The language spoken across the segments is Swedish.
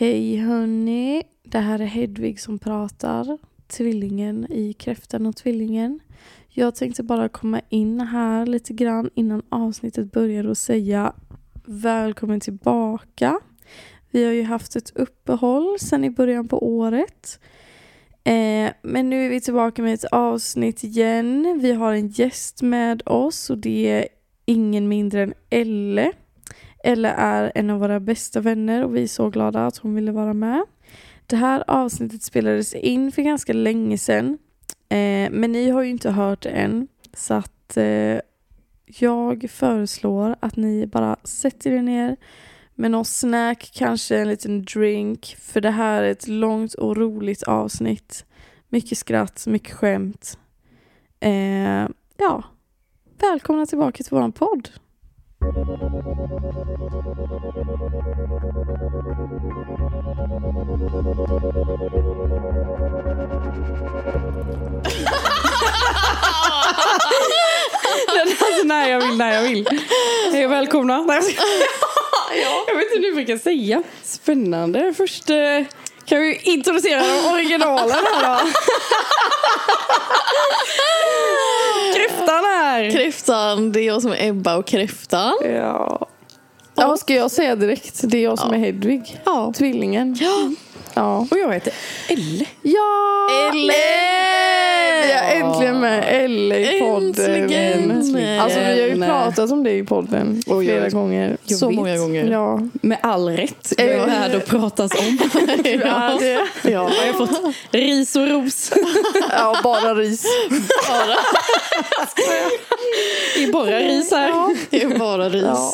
Hej hörni, det här är Hedvig som pratar. Tvillingen i Kräftan och Tvillingen. Jag tänkte bara komma in här lite grann innan avsnittet börjar och säga välkommen tillbaka. Vi har ju haft ett uppehåll sedan i början på året. Eh, men nu är vi tillbaka med ett avsnitt igen. Vi har en gäst med oss och det är ingen mindre än Elle eller är en av våra bästa vänner och vi är så glada att hon ville vara med. Det här avsnittet spelades in för ganska länge sedan. Eh, men ni har ju inte hört det än. Så att eh, jag föreslår att ni bara sätter er ner med någon snack, kanske en liten drink. För det här är ett långt och roligt avsnitt. Mycket skratt, mycket skämt. Eh, ja, välkomna tillbaka till vår podd. alltså när jag vill, när jag vill. Hej och välkomna. Jag vet inte hur vi kan säga. Spännande. Först eh, kan vi introducera originalen här då. Kräftan här. Kräftan, det är jag som är Ebba och kräftan. Ja. ja, ska jag säga direkt? Det är jag som är Hedvig. Ja. Tvillingen. Ja. Ja. Och jag heter Elle. Ja! Elle! Vi är äntligen med Elle i podden. Äntligen. Alltså vi har ju pratat om det i podden Och jag- flera gånger. Jag Så vet. många gånger. Ja. Med all rätt. Jag är här och pratas om. Ja, det. Ja. Har jag fått ris och ros? ja, bara ris. Det är bara ris här. Det är bara ris. Ja.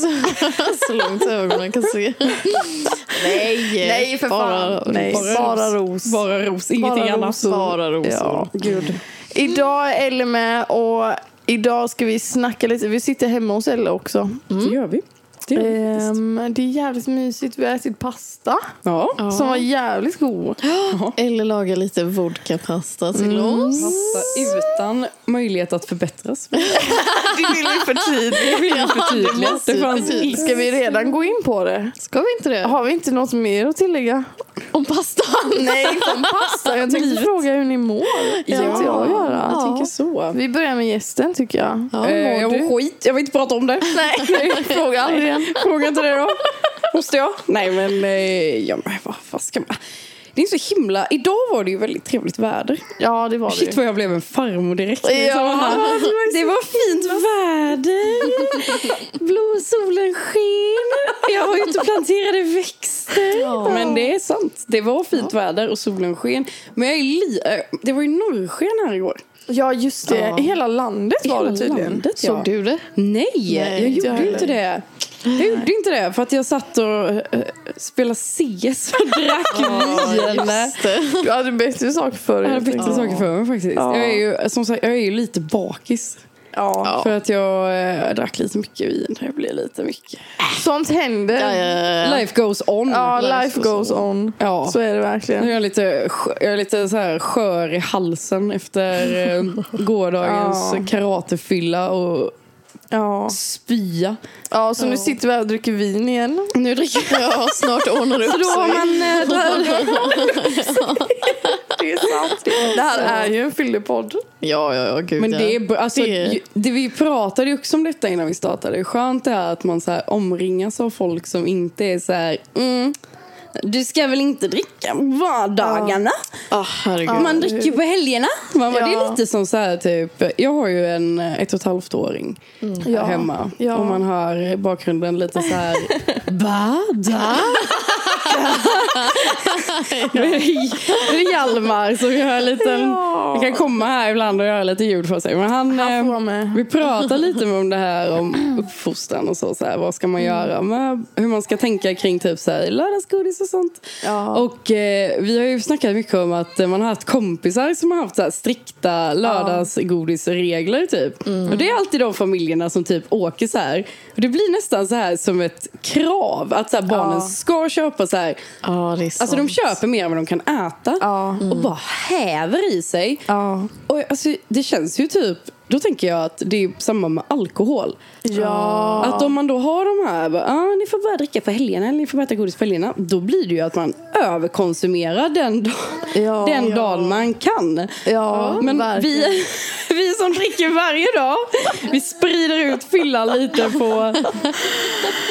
Så långt ögonen kan se. Nej, Nej, för bara, fan. Nej, bara bara ros. Bara ros, ingenting Bara annat. rosor. Bara rosor. Ja. Gud. Idag är Elle med och idag ska vi snacka lite. Vi sitter hemma hos Elle också. Det gör vi. Det faktiskt. Ehm, det är jävligt mysigt. Vi har ätit pasta Ja. som var jävligt god. Eller laga lite vodkapasta till oss. Pasta utan möjlighet att förbättras. Det vill vi förtydliga. Det måste Det fanns. Ska vi redan gå in på det? Ska vi inte det? Har vi inte något mer att tillägga? Om pastan? Nej, inte om pasta. Jag tänkte fråga hur ni mår. Det tänkte jag göra. Jag tänker så. Vi börjar med gästen tycker jag. Ja, Eh, jag mår skit, jag vill inte prata om det. Nej, fråga aldrig igen. Fråga inte det då. Måste jag? Nej men, eh, ja, men vad, vad ska man... Det är så himla... Idag var det ju väldigt trevligt väder. Ja, det var Shit det. vad jag blev en farmor direkt. Ja, Liksom, aha. det var fint väder. Blå solen sken. Jag har ju inte planterade växter. Ja. Men det är sant. Det var fint väder och solen sken. Men jag är li... eh, det var ju norrsken här igår. Ja, just det. Ja. I hela landet var det hela tydligen. landet, Såg du det? Nej, Nej, jag gjorde jag inte det. Jag gjorde inte det för att jag satt och uh, spelade CS och drack vin. det. Du hade bättre saker för dig. Jag hade bättre saker för mig faktiskt. Ja. Jag, är ju, som sagt, jag är ju lite bakis. Ja. Ja. För att jag eh, drack lite mycket vin. Det blir lite mycket. Sånt händer. Ja. Life goes on. Ja, life life goes goes on. Ja. Så är det är verkligen. jag lite, skö- jag är lite så här skör i halsen efter eh, gårdagens karatefylla och Ja. spya. ja, så nu sitter vi här och dricker vin igen. Nu dricker Ja, snart ordnar upp Så då har man... eh, där- Det är sant. Det här är ju en fyllepodd. Ja, ja, ja, gud Men det är, alltså, Det det, vi pratade ju också om detta innan vi startade. Skönt det är att man så här omringas av folk som inte är så här... Mm, du ska väl inte dricka på vardagarna? Ah, herregud. Man dricker på helgerna. Man bara, Det är Ja. lite som så här typ... Jag har ju en ett och ett halvt åring här Ja. hemma. Ja. Och man hör i bakgrunden lite så här... Bada? Är Hjalmar som gör en liten... Ja. Han kan komma här ibland och göra lite ljud för sig. Men han, Han eh, med. vi pratar lite om det här om uppfostran och så. så här, vad ska man göra? med hur man ska tänka kring typ så här, lördagsgodis och sånt. Ja. Och eh, vi har ju snackat mycket om att eh, man har haft kompisar som har haft så här strikta lördagsgodisregler typ. Och det är alltid de familjerna som typ åker så här. Och det blir nästan så här som ett krav att så här, barnen Ja. ska köpa så här. Ja, det är sant. Alltså de köper mer än vad de kan äta. Ja. Och bara häver i sig. Ja. Och alltså, det känns ju typ då tänker jag att det är samma med alkohol. Ja. Att om man då har de här, ah, ni får bara dricka på helgerna eller ni får bara äta godis på helgerna. Då blir det ju att man överkonsumerar den, dag, Ja. den Ja. dagen man kan. Ja, Men verkligen. vi, vi som dricker varje dag, vi sprider ut fyllan lite på...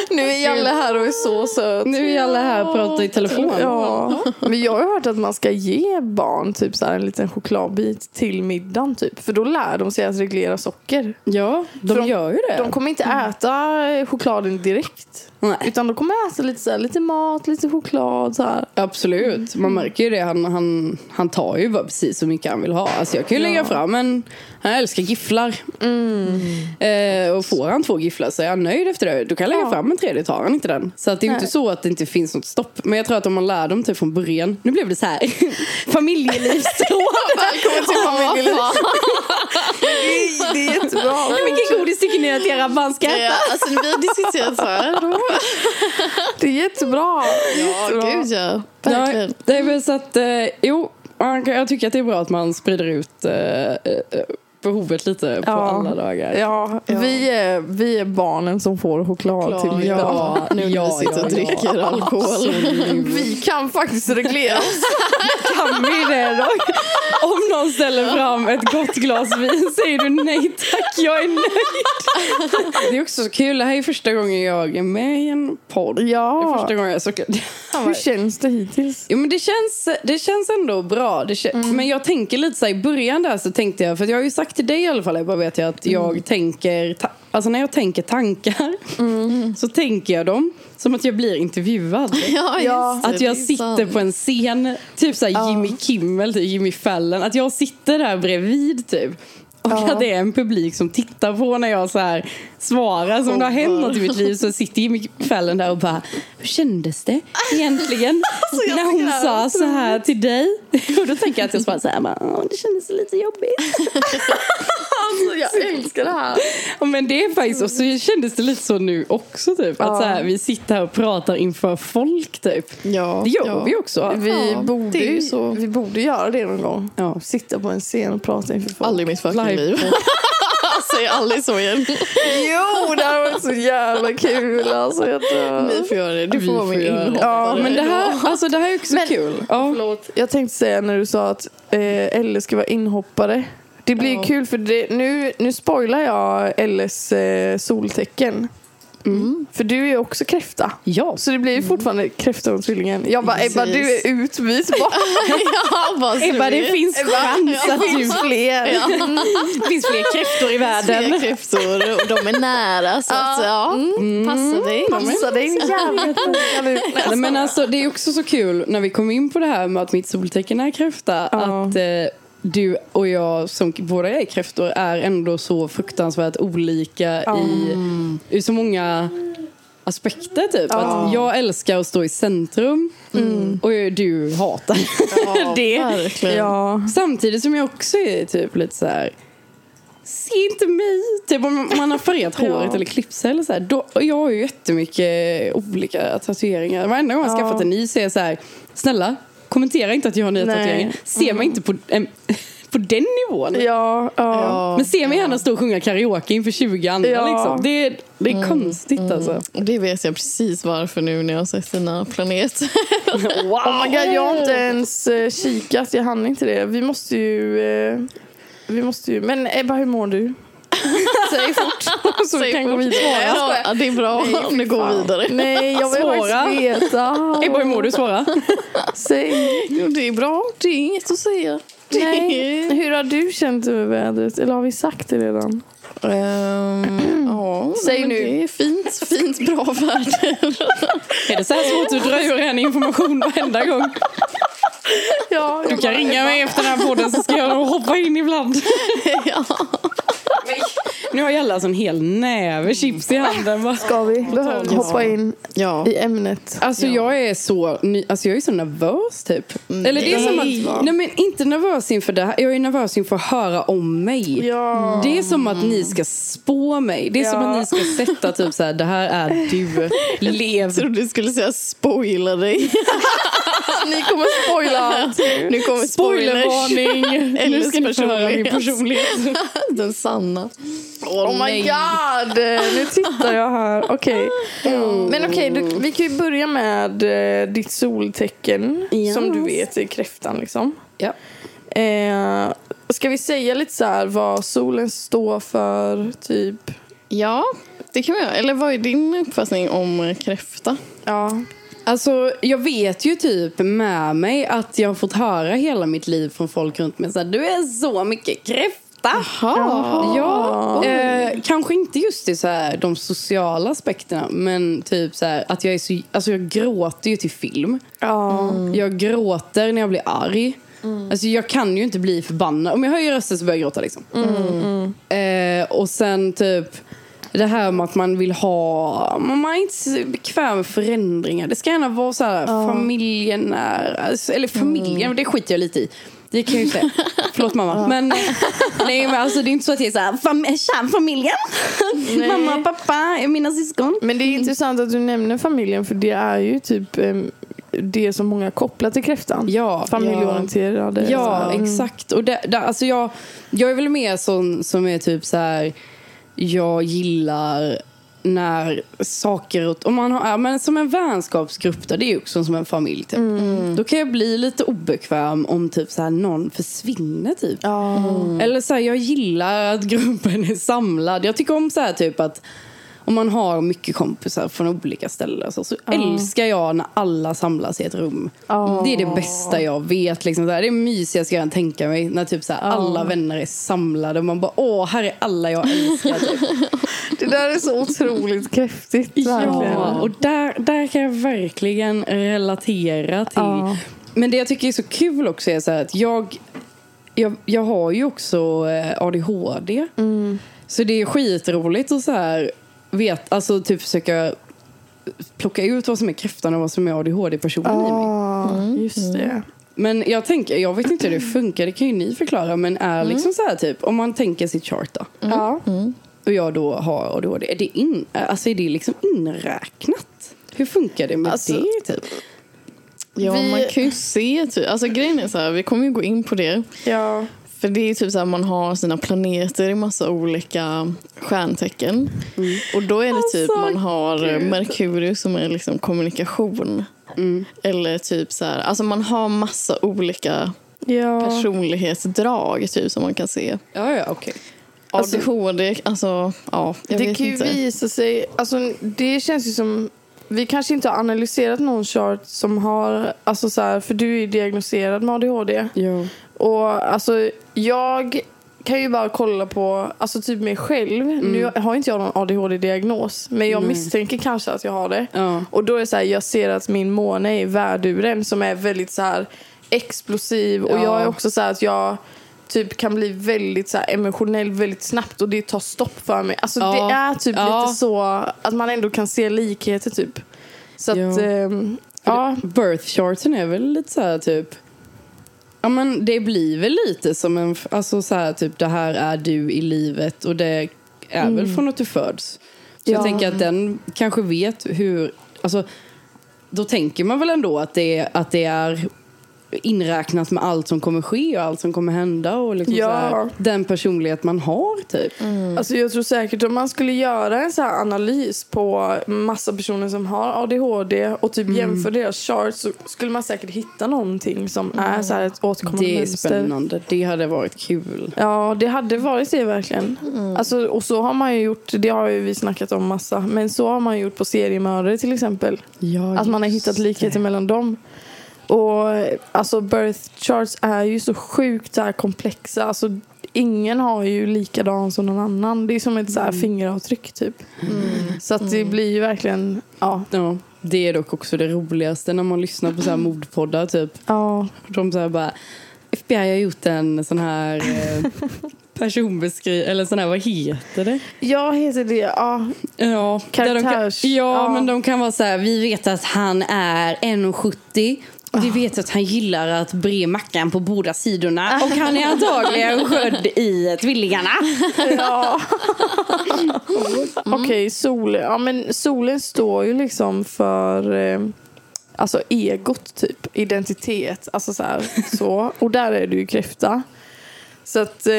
Nu är Jalle här och är så söt. Nu är alla här och pratar i telefon. Ja, men jag har hört att man ska ge barn typ så här en liten chokladbit till middagen typ. För då lär de sig att reglera socker. Ja, de, de- gör ju det. De kommer inte äta chokladen direkt. Nej. Utan de kommer äta lite, så här, lite mat, lite choklad så här. Absolut, man märker ju det. Han, han, han tar ju bara precis så mycket han vill ha. Alltså jag kan ju lägga fram en... Han älskar gifflar. Eh, och får han två gifflar så är han nöjd efter det. Då kan jag lägga Ja. fram en tredje, tar han inte den. Så att det är ju Nej. inte så att det inte finns något stopp. Men jag tror att om man lär dem typ från början. Nu blev det så här familjelivsråd. Välkommen till familjeliv. det, det är jättebra. Hur mycket godis tycker ni att era barn ska äta? Ja, alltså vi har diskuterat så här. Det är jättebra. Ja, gud ja. Verkligen. Ja, det är väl så att, eh, jo, jag tycker att det är bra att man sprider ut eh, eh, behovet lite på Ja. alla dagar. Ja, Ja. Vi, är, vi är barnen som får choklad till Choklad, middag. ja. Nu när vi sitter och dricker alkohol. Vi kan faktiskt reglera oss. Kan vi det då? Om någon ställer fram ett gott glas vin säger du nej tack, jag är nöjd. Det är också så kul, det här är första gången jag är med i en podd. Det är Ja, första gången jag så hur känns det hittills? Jo men det känns, det känns ändå bra. Det kän- Men jag tänker lite så här, i början där så tänkte jag, för jag har ju sagt till dig i alla fall, bara vet jag att jag tänker, ta- alltså när jag tänker tankar så tänker jag dem som att jag blir intervjuad. Ja, Ja. Att jag sitter sant. på en scen, typ såhär Jimmy Kimmel, typ Jimmy Fallon. Att jag sitter där bredvid typ. Och Ja. att det är en publik som tittar på när jag så här svarar. Som det har hänt något i mitt liv så sitter Jimmy Fallon där och bara Hur kändes det egentligen? Alltså, när hon sa så här till dig. Och då tänker jag att jag svarar så här, bara, "Åh, det kändes lite jobbigt. Alltså, jag älskar det här. Ja, men det är faktiskt, och så kändes det lite så nu också typ. Att Ja. så här, vi sitter här och pratar inför folk typ. Ja, Det gör ja. vi också. Vi, borde, ju så. vi borde göra det någon gång. Ja. Sitta på en scen och prata inför folk. Aldrig i mitt fucking liv. Säg aldrig så igen. Jo, det här var så jävla kul. Alltså, jag. Ni får göra det. Du får vara min inhoppare. Ja, Men det här, alltså, det här är också Men- kul. Ja. Förlåt. Jag tänkte säga när du sa att eh, Elle ska vara inhoppare. Det blir Ja. kul för det, nu, nu spoilar jag Elles eh, soltecken. Mm. För du är ju också kräfta. Ja. Så det blir ju fortfarande kräftan och tvillingen. Jag bara, Ebba du är utbytbar. ja, Ebba, det finns chans att du... finns fler. Ja. Det finns fler kräftor i Fler världen. kräftor och de är nära så att ja, Mm. passa dig. Passa dig men alltså, det är också så kul när vi kom in på det här med att mitt soltecken är kräfta. Ja. Att eh, du och jag som båda är kräftor är ändå så fruktansvärt olika Ja. i, i så många aspekter. Typ. Ja. Att jag älskar att stå i centrum och du hatar Ja, det. Ja. Samtidigt som jag också är typ lite så här. Se inte mig! Typ om man har färgat håret Ja. eller klippt sig eller så här. Då, jag har ju jättemycket olika tatueringar. Varenda gång jag har Ja. skaffat en ny så är jag så här. Snälla, kommentera inte att jag har nya Nej. tatueringar. Se mig inte på, em, på den nivån. Ja, ja. Men se mig gärna stå och sjunga karaoke inför 20 andra. Ja. Liksom. Det, är- det är konstigt alltså. Och det vet jag precis varför nu när jag har sett dina planeter. Wow! Oh my God, jag har inte ens eh, kikat, jag hann inte det. Vi måste ju... Eh, vi måste ju men Ebba, hur mår du? Säg fort så vi Säg kan gå fort. vidare. Ja, det är bra Nej, om det går vidare. Nej, jag vill Svåra. faktiskt veta. Ebba, hur mår du? Svara. Säg. Det är bra. Det är inget att säga. Nej. Hur har du känt över vädret? Eller har vi sagt det redan? Ehm, ja, Säg men nu. Det är fint, fint bra väder. Är det så här svårt att dra ur en information varenda gång? Ja, Du kan ringa mig efter den här podden så ska jag hoppa in ibland. ja. Nu har Jalla alltså en hel näve chips i handen. va? Ska vi behöver hoppa in ja. i ämnet? Alltså Ja. jag är så ny, alltså jag är så nervös typ. Eller det är som att, nej men inte nervös inför det här, jag är nervös inför att höra om mig. Ja. Det är som att ni ska spå mig. Det är som Ja. att ni ska sätta typ så här, det här är du, lev. Jag trodde du skulle säga spoila dig. Ni kommer spoila allt. Nu kommer. Spoilervarning! nu ska ni få höra min personlighet. Den sanna. Oh my god! Nu tittar jag här. Okej. Men okej, du- vi kan ju börja med eh, ditt soltecken. Yes. Som du vet är kräftan liksom. Ja. Eh, ska vi säga lite så här vad solen står för, typ? Ja, det kan vi göra. Eller vad är din uppfattning om kräfta? Ja. Alltså, jag vet ju typ med mig att jag har fått höra hela mitt liv från folk runt mig så här, du är så mycket kräfta. Jaha. Ja, eh, kanske inte just i så här, de sociala aspekterna men typ så här, att jag är så, alltså jag gråter ju till film. Ja. Jag gråter när jag blir arg. Alltså jag kan ju inte bli förbannad. Om jag höjer rösten så börjar jag gråta liksom. Eh, och sen typ det här med att man vill ha, man är inte så bekväm med förändringar. Det ska gärna vara så här familjenära, alltså, eller familjen, det skiter jag lite i. Det kan jag ju säga. Förlåt mamma. Men, nej, men alltså, det är inte så att jag är så här, fam kärnfamiljen. mamma, pappa, mina syskon. Men det är intressant att du nämner familjen för det är ju typ em, det som många kopplar till kräftan. Ja, Familjeorienterade. Ja, Mm. exakt. Och det, det, alltså jag, jag är väl mer sån som är typ så här... Jag gillar när saker... och- Om man har, ja, men som en vänskapsgrupp, där, det är ju också som en familj. Typ. Mm. Då kan jag bli lite obekväm om typ så här, någon försvinner. Typ. Ja. Eller så här, jag gillar att gruppen är samlad. Jag tycker om så här typ att om man har mycket kompisar från olika ställen så, så älskar jag när alla samlas i ett rum. Ja. Det är det bästa jag vet. Liksom, det är mysigaste jag kan tänka mig. När typ, så här, alla vänner är samlade och man bara åh, här är alla jag älskar. Typ. Det där är så otroligt kräftigt. verkligen. ja, och där, där kan jag verkligen relatera till. Men det jag tycker är så kul också är så att jag, jag, jag har ju också eh, ADHD. Så det är skitroligt att så här vet, alltså typ försöka plocka ut vad som är kräftan och vad som är ADHD-personen i mig. Ja, just det. Men jag tänker, jag vet inte hur det funkar, det kan ju ni förklara. Men är liksom så här typ, om man tänker sitt chart då. Ja. Och jag då har ADHD, är det, in, alltså är det liksom inräknat? Hur funkar det med Alltså, det typ? Ja, Vi- man kan ju se. Typ, alltså grejen är så här, vi kommer ju gå in på det. Ja. För det är typ så här, man har sina planeter i massa olika stjärntecken. Och då är det typ Alltså, man har. Merkurius som är liksom kommunikation. Eller typ så här, alltså man har massa olika Ja. personlighetsdrag typ som man kan se. Ja, ja, okej. ADHD, alltså ja, jag det vet kan ju inte. visa sig, alltså det känns ju som vi kanske inte har analyserat någon chart som har, alltså så här, för du är ju diagnostiserad med ADHD. Ja. Och alltså jag kan ju bara kolla på, alltså typ mig själv. Nu har inte jag någon ADHD-diagnos, men jag misstänker kanske att jag har det. Ja. Och då är det så här, jag ser att min måne är värduren som är väldigt så här explosiv. Och Ja. jag är också så här att jag typ kan bli väldigt så emotionell väldigt snabbt och det tar stopp för mig. Alltså Ja. det är typ lite så att man ändå kan se likheter typ. Så att, Ja. ehm, ja. Birth charten är väl lite så här typ... Ja men det blir väl lite som en... Alltså så här typ det här är du i livet och det är väl från att du föds. Så Ja. jag tänker att den kanske vet hur... Alltså då tänker man väl ändå att det, att det är inräknat med allt som kommer ske och allt som kommer hända och liksom Ja. så här, den personlighet man har typ. Alltså jag tror säkert om man skulle göra en så här analys på massa personer som har ADHD och typ Mm. jämför deras charts så skulle man säkert hitta någonting som är så här ett återkommande Det är mönster. spännande. Det hade varit kul. Ja, det hade varit det verkligen. Alltså, och så har man ju gjort, det har ju vi snackat om massa, men så har man gjort på seriemördare till exempel. Ja, Att man har hittat likheter mellan dem. Och alltså birth charts är ju så sjukt så här komplexa. Alltså, ingen har ju likadan som någon annan. Det är som ett så här fingeravtryck typ. Så att det blir ju verkligen, ja. Ja, det är dock också det roligaste när man lyssnar på så här mordpoddar typ. ja. De så här bara, FBI har gjort en sån här eh, personbeskrivning, eller sån här, vad heter det? Jag heter det, ja. Ja, där de kan, Karaktärs- ja, ja. men de kan vara så här, vi vet att han är 1,70 vi vet att han gillar att bre mackan på båda sidorna och han är antagligen född i tvillingarna. ja. Okej, solen. Ja, men solen står ju liksom för... Eh, alltså egot typ, identitet, alltså så här, så. Och där är du ju kräfta. Så att eh,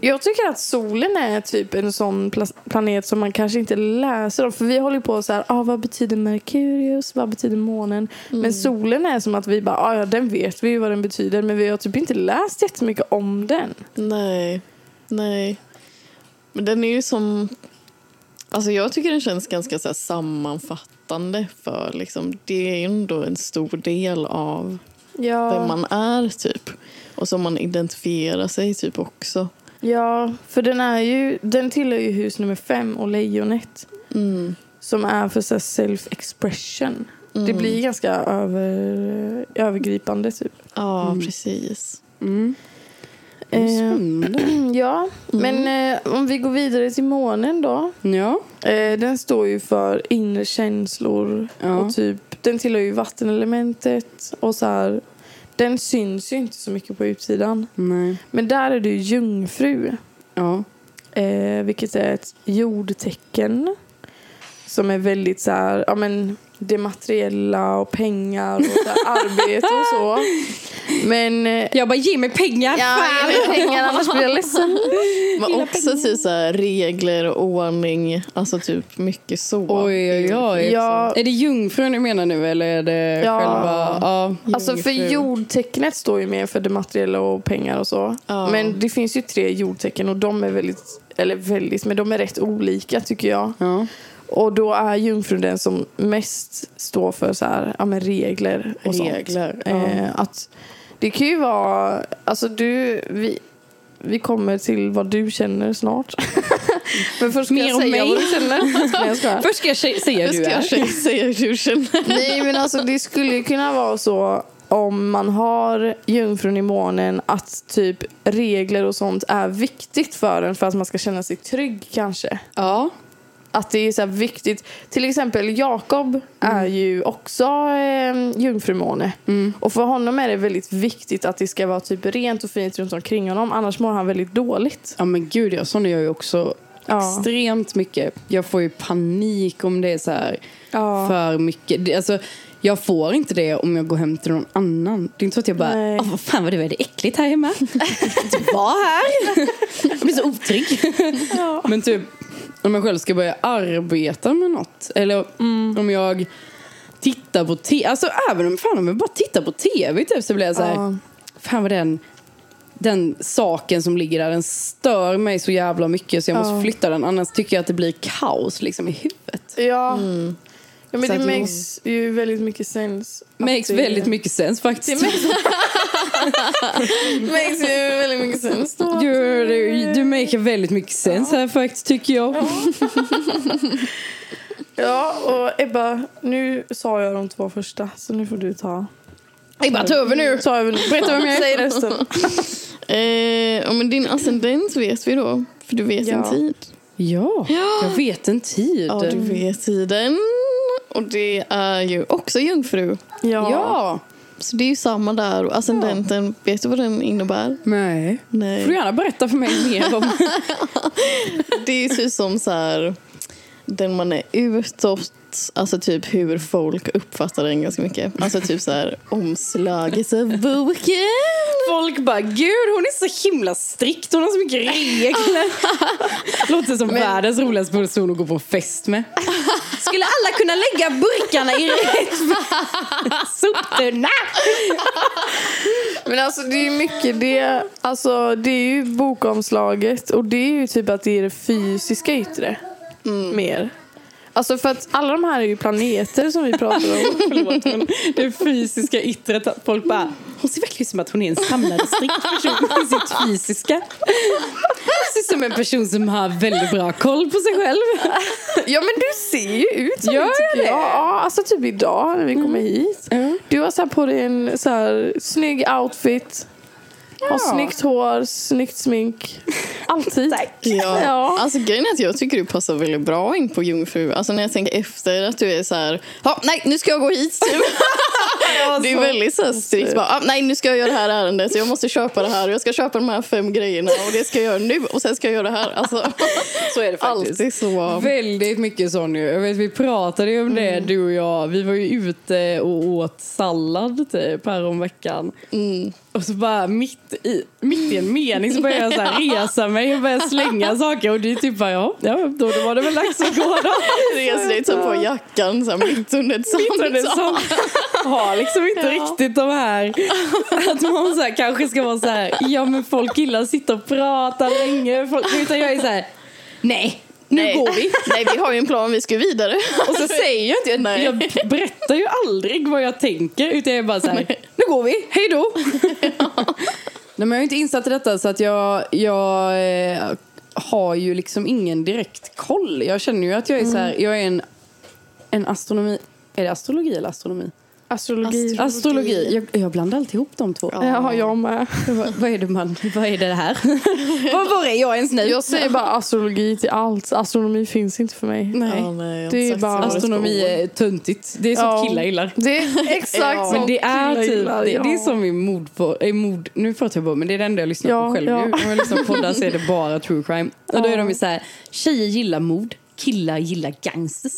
jag tycker att solen är typ en sån pla- planet som man kanske inte läser om. För vi håller på så här, ah, vad betyder Merkurius, vad betyder månen? Men solen är som att vi bara, ah, ja den vet vi ju vad den betyder. Men vi har typ inte läst jättemycket om den. Nej, nej. Men den är ju som... Alltså jag tycker den känns ganska så sammanfattande för liksom, det är ju ändå en stor del av Ja, vem man är typ. Och som man identifierar sig typ också. ja för den är ju, den tillhör ju hus nummer fem och lejonet. Mm. Som är för self-expression. Det Mm. blir ganska över, övergripande typ. Ja, precis. Mm. Eh, Spännande. ja, men eh, om vi går vidare till månen då. Ja. Eh, den står ju för inre känslor Ja. och typ, den tillhör ju vattenelementet och så här. Den syns ju inte så mycket på utsidan. Nej. Men där är du jungfru, Ja. eh, vilket är ett jordtecken som är väldigt så här, ja men det materiella och pengar och arbete och så. Men eh, Jag bara, ge mig pengar! Ja, fan! ge mig pengar annars blir jag ledsen. Men också typ så här, regler och ordning. Alltså typ mycket så. Oj, oj, oj. Ja. Är det jungfrun du menar nu eller är det Ja. själva... Ja. Alltså för jordtecknet står ju mer för det materiella och pengar och så. Ja. Men det finns ju tre jordtecken och de är väldigt, eller väldigt, men de är rätt olika tycker jag. Ja. Och då är jungfrun den som mest står för så här, ja, men regler och Regler, sånt. ja. Eh, att det kan ju vara, alltså du, vi, vi kommer till vad du känner snart. Men först ska Mer jag säga mig. vad du känner. Först ska jag säga hur du ska är. jag säga hur du känner. Nej men alltså det skulle kunna vara så om man har jungfrun i månen att typ regler och sånt är viktigt för en för att man ska känna sig trygg kanske. Ja. Att det är så viktigt. Till exempel Jakob är ju också eh, jungfrumåne. Och för honom är det väldigt viktigt att det ska vara typ rent och fint runt omkring honom. Annars mår han väldigt dåligt. Ja men gud, jag sån gör ju också Ja. extremt mycket. Jag får ju panik om det är så här Ja. för mycket. Alltså, jag får inte det om jag går hem till någon annan. Det är inte så att jag bara, Nej. Åh, vad fan vad det är det äckligt här hemma. Inte vara här. Jag blir så otrygg. Men typ, om jag själv ska börja arbeta med något. Eller om jag tittar på tv. Alltså även om, fan, om jag bara tittar på tv typ, så blir jag så här, Ja. fan vad den den saken som ligger där, den stör mig så jävla mycket så jag Ja. måste flytta den. Annars tycker jag att det blir kaos liksom i huvudet. Ja. ja men Så det makes ju väldigt mycket sense. Makes det- väldigt mycket sens Det faktiskt. makes, ju väldigt mycket sense. Du, du, maker väldigt mycket sens här faktiskt tycker jag. Ja, och Ebba, nu sa jag de två första, så nu får du ta. Ebba, ta över nu. Ta över nu. Berätta vem jag är. Säg resten. Eh, men din ascendent vet vi då. För du vet Ja. en tid. Ja, jag vet en tid. Ja, du vet tiden. Och det är ju också jungfru. Ja. Ja. Så det är ju samma där. Ascendenten, vet du vad den innebär? Nej. Får du Nej. gärna berätta för mig mer om. Det är ju typ som så här, den man är utåt, alltså typ hur folk uppfattar den ganska mycket. Alltså typ så här omslaget av boken. Folk bara, gud hon är så himla strikt, hon har så mycket regler. Låter som världens roligaste person att gå på en fest med. Skulle alla kunna lägga burkarna i rätt soptunna? Men alltså det är mycket det. Alltså det är ju bokomslaget och det är ju typ att det är det fysiska yttre. Mer. Alltså för att alla de här är ju planeter som vi pratar om. Förlåt, men det fysiska yttret, att folk bara, hon ser verkligen ut som att hon är en samlad och strikt person i sitt fysiska. Hon ser ut som en person som har väldigt bra koll på sig själv. Ja men du ser ju ut som Gör det jag tycker det? jag. Ja, alltså typ idag när vi kommer hit. Ja. Du har så på dig en så här snygg outfit. Har Ja. snyggt hår, snyggt smink. Alltid. Tack. Ja. Ja. Alltså grejen är att jag tycker du passar väldigt bra in på jungfru. Alltså när jag tänker efter att du är så här, ja nej nu ska jag gå hit typ. Det är väldigt så här strikt. Bara, ah, nej, nu ska jag göra det här ärendet. Så jag måste köpa det här. Och jag ska köpa de här fem grejerna. Och det ska jag göra nu. Och sen ska jag göra det här. Alltså, Så är det faktiskt. alltid så. Väldigt mycket sån ju. Jag vet, vi pratade ju om det Mm. du och jag. Vi var ju ute och åt sallad typ här om veckan. Mm. Och så bara mitt i, mitt i en mening så började jag så resa mig och börja slänga saker. Och det är typ bara ja, ja då var det väl dags att gå då. Reser dig, tar på jackan så här, mitt under ett samtal. har liksom inte Ja. riktigt de här att man så här, kanske ska vara så här ja men folk gillar att sitta och prata länge folk, utan jag är så här nej nu Nej. går vi Nej, vi har ju en plan. Vi ska vidare. och så säger jag inte Nej. jag berättar ju aldrig vad jag tänker utan jag är bara så här nu går vi hej då Nej, men jag är inte insatt i detta så att jag, jag eh, har ju liksom ingen direkt koll. Jag känner ju att jag är så här, jag är en, en astronomi, är det astrologi eller astronomi? Astrologi. Astro- Astrologi. Jag, jag blandar alltid ihop de två. Ja. Ja, jag med. Vad, vad är det man, vad är det här? vad, var är jag ens nu? Jag säger bara astrologi till allt. Astronomi finns inte för mig. Nej. Ja, nej, Det är bara- Astronomi är töntigt. Det är sånt Ja. killar gillar. Det är exakt Ja. som Men det är typ, gillar, det, det är ja. som min mod på, eh, mod, nu pratar jag på men det är det enda jag lyssnar Ja, på själv ja. nu. Om jag lyssnar på poddar så är det bara true crime. Och då är Ja. de ju så här, tjejer gillar mod, killar gillar gangsters.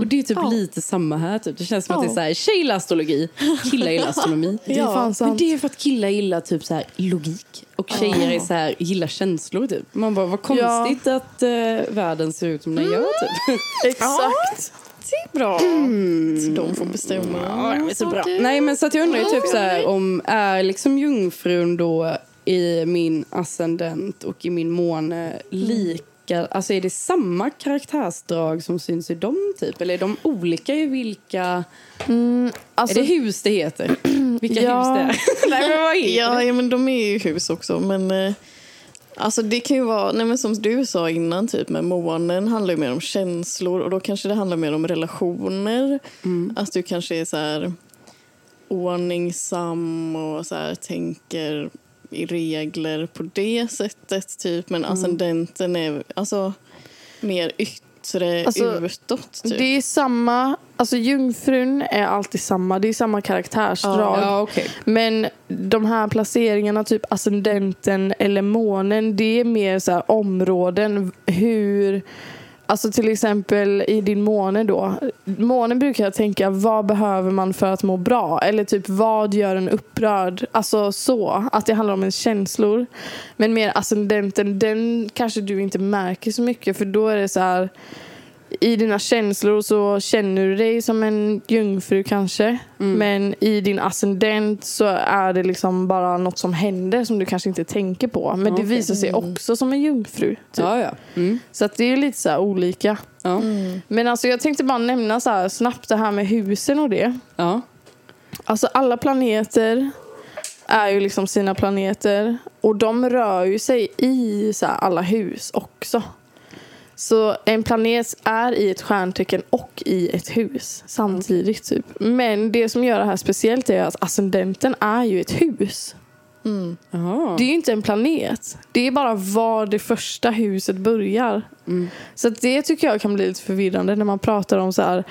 Och det är typ Ja. lite samma här typ. Det känns som att Ja. det är så här, tjejer gillar astrologi, killar gillar astronomi. Det är Ja, Men det är för att killar gillar typ så här logik och tjejer är så här, gillar känslor typ. Man bara, vad konstigt att eh, världen ser ut som den gör typ. Exakt. Det är bra. Så de får bestämma. Ja, så bra. saker. Nej men så att jag undrar ju typ så här om är liksom jungfrun då i min ascendent och i min måne lika, alltså är det samma karaktärsdrag som syns i dem typ? Eller är de olika i vilka, Alltså, är det hus det heter? Vilka Ja. hus det är? Nej men vad Ja, det? ja, men de är ju hus också. Men eh, alltså det kan ju vara, nej men som du sa innan, typ med månen handlar ju mer om känslor och då kanske det handlar mer om relationer. Att du kanske är så här ordningsam och så här tänker regler på det sättet typ. Men ascendenten är alltså mer yttre Alltså, utåt typ. det är samma, alltså jungfrun är alltid samma, det är samma karaktärsdrag. Ja okej. Men de här placeringarna, typ ascendenten eller månen, det är mer så här områden. Hur, alltså till exempel i din måne då. Månen brukar jag tänka, vad behöver man för att må bra? Eller typ, vad gör en upprörd? Alltså så, att det handlar om ens känslor. Men mer alltså ascendenten, den kanske du inte märker så mycket för då är det så här i dina känslor så känner du dig som en jungfru kanske. Men i din ascendent så är det liksom bara något som händer som du kanske inte tänker på. Men det Okej. visar sig också som en jungfru. Typ. Ja ja. Mm. Så att det är lite så här olika. Ja. Men alltså jag tänkte bara nämna så här snabbt det här med husen och det. ja. Alltså alla planeter är ju liksom sina planeter. Och de rör ju sig i så här alla hus också. Så en planet är i ett stjärntecken och i ett hus samtidigt. Typ. Men det som gör det här speciellt är att ascendenten är ju ett hus. Mm. Det är ju inte en planet. Det är bara var det första huset börjar. Mm. Så att det tycker jag kan bli lite förvirrande när man pratar om så här.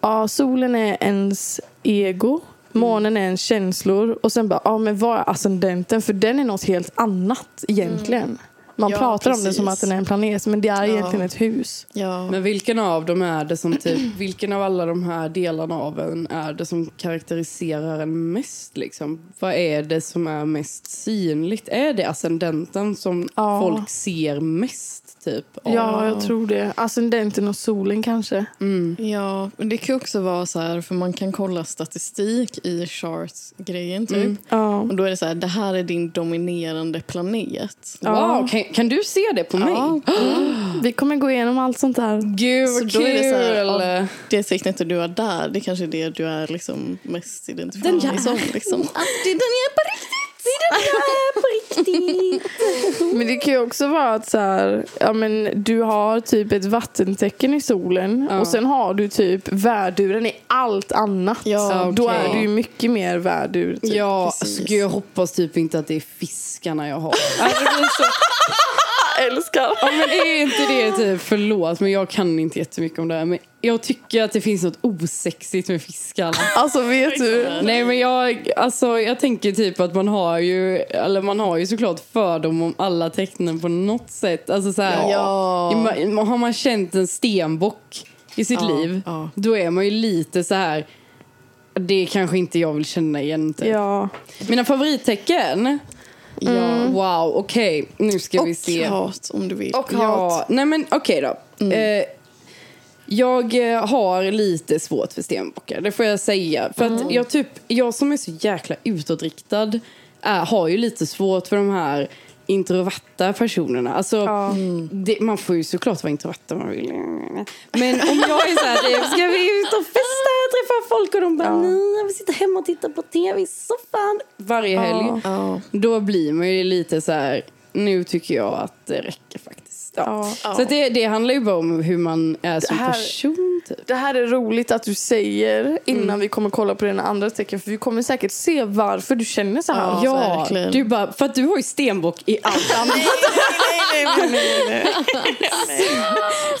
Ja, solen är ens ego. Månen är ens känslor. Och sen bara, ja men vad är ascendenten? För den är något helt annat egentligen. Man Ja, pratar om det som precis. att den är en planet. Men det är Ja. egentligen ett hus. Ja. Men vilken av dem är det som typ, vilken av alla de här delarna av en är det som karaktäriserar en mest liksom? Vad är det som är mest synligt? Är det ascendenten som Ja. folk ser mest typ? av? Ja, jag tror det. Ascendenten och solen kanske. Mm. Ja, men det kan också vara så här, för man kan kolla statistik i charts-grejen typ. Mm. Ja. Och då är det så här, det här är din dominerande planet. Ja. Wow, kan, kan du se det på mig? Ja. Vi kommer gå igenom allt sånt här. Gud Så vad då är det så här, kul! ja, det tecknet du har där, det kanske är det du är liksom mest identifierad Den som. Liksom. Att det är den jag är på riktigt! Det är den jag är på riktigt! Men det kan ju också vara att så här, ja, men du har typ ett vattentecken i solen Ja. och sen har du typ värduren i allt annat. Ja, Då är du ju mycket mer värdur. Typ. Ja, alltså, gud, jag hoppas typ inte att det är fiskarna jag har. Alltså, det blir så... älskar. Ja, men är inte det typ, förlåt men jag kan inte jättemycket om det här men jag tycker att det finns något osexigt med fiskarna. Alltså vet du. Nej men jag, alltså, jag tänker typ att man har ju, eller man har ju såklart fördom om alla tecknen på något sätt. Alltså så här, Ja. Har man känt en stenbock i sitt Ja, liv, ja. då är man ju lite så här. Det kanske inte jag vill känna igen. Typ. Ja. Mina favorittecken? Ja. Wow, okej. Nu ska vi Och se. hat om du vill. Och Ja, nej men okej då. Eh, jag eh, har lite svårt för stenbockar, det får jag säga. För att jag, typ, jag som är så jäkla utåtriktad är, har ju lite svårt för de här introverta personerna. Alltså, Ja. det, man får ju såklart vara introvert om man vill. Men om jag är så här, ska vi ut och festa träffa folk och de bara, Ja. nej, jag vill sitta hemma och titta på tv i soffan varje helg. Ja. Då blir man ju lite så här, nu tycker jag att det räcker faktiskt. Ja. Ja. Så det, det handlar ju bara om hur man är som här- person. Typ. Det här är roligt att du säger innan vi kommer kolla på dina andra tecken för vi kommer säkert se varför du känner så här. Ja. Ja, du bara, för att du har ju stenbock i allt annat.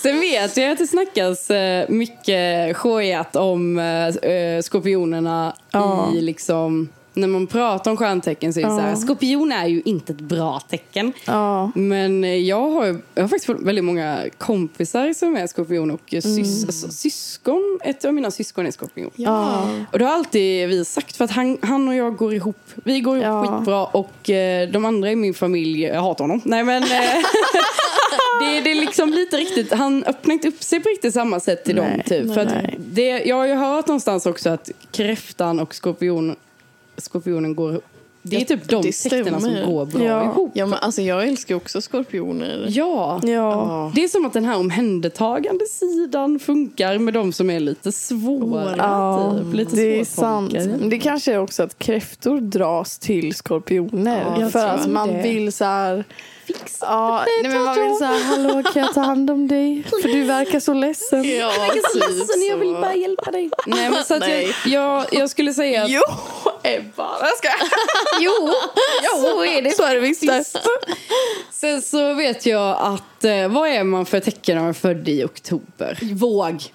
Sen vet jag att det snackas eh, mycket skojat om eh, skorpionerna Ja. i liksom när man pratar om stjärntecken så är det Ja. så här, skorpion är ju inte ett bra tecken. Ja. Men jag har, jag har faktiskt fått väldigt många kompisar som är skorpion och sys, alltså, syskon. Ett av mina syskon är skorpion. Ja. Och det har alltid vi sagt för att han, han och jag går ihop. Vi går ihop Ja. skitbra och eh, de andra i min familj, jag hatar honom. Nej men eh, det, det är liksom lite riktigt, han öppnar inte upp sig på riktigt samma sätt till dem Nej, typ. För att nej. det, jag har ju hört någonstans också att kräftan och skorpion, skorpionen går det är typ de tecknen som går bra Ja. ihop. Ja, men alltså jag älskar också skorpioner. Ja. Ja. Det är som att den här omhändertagande sidan funkar med de som är lite svåra. Ja, typ. lite det är sant. Men det kanske är också att kräftor dras till skorpioner. Ja, jag för att man det. vill så här... Ja, nej, men man vill så här, hallå kan jag ta hand om dig? För du verkar så ledsen. Ja, typ så. hjälpa dig. Nej, men så att jag, Nej. jag, jag skulle säga att... Jo, Ebba. Jag ska... Jo, så är det. Så är det visst. Sen så vet jag att, eh, vad är man för tecken om man är född i oktober? Våg.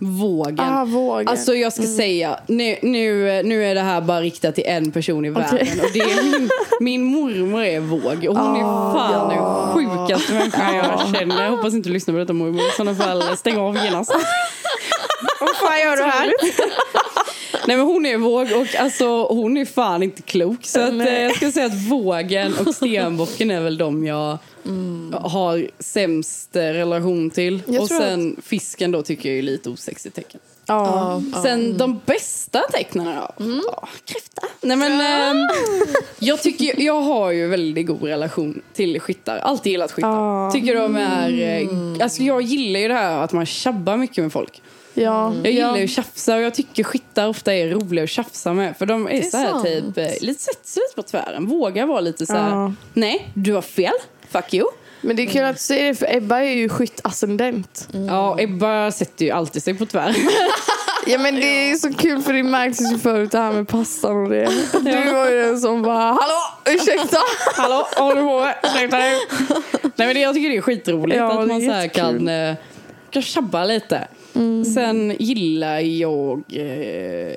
Vågen. Ah, vågen. Alltså jag ska säga, nu, nu, nu är det här bara riktat till en person i världen. Och det är min, min mormor är våg. Och hon är fan den sjukaste människan jag känner. Jag hoppas inte du lyssnar på detta mormor. I sådana fall stäng av genast. Vad fan gör du här? Nej men hon är våg och alltså hon är fan inte klok. Så att, eh, jag ska säga att vågen och stenbocken är väl de jag har sämst eh, relation till. Jag och sen fisken då tycker jag är lite osexigt tecken. Ja. Ja. Sen de bästa tecknen då? Ja, kräfta. Nej men ehm, jag tycker, jag har ju väldigt god relation till skyttar. Alltid gillat skyttar. Ja. Tycker de är, eh, alltså jag gillar ju det här att man tjabbar mycket med folk. Ja. Jag gillar ju att tjafsa och jag tycker skyttar ofta är roliga att tjafsa med. För de är, är så här sant. typ, eh, lite sätter lite på tvären. Vågar vara lite så här, Ja. nej du har fel, fuck you. Men det är kul att du säger det för Ebba är ju skyttascendent. Ja, Ebba sätter ju alltid sig på tvären. Ja men det är så kul för det märktes ju förut det här med pastan och det. Du var ju den som bara hallå ursäkta. Hallå, vad håller du på med? Ursäkta nu. Nej men det, jag tycker det är skitroligt Ja, att man så kan, eh, kan tjabba lite. Sen gillar jag... Eh,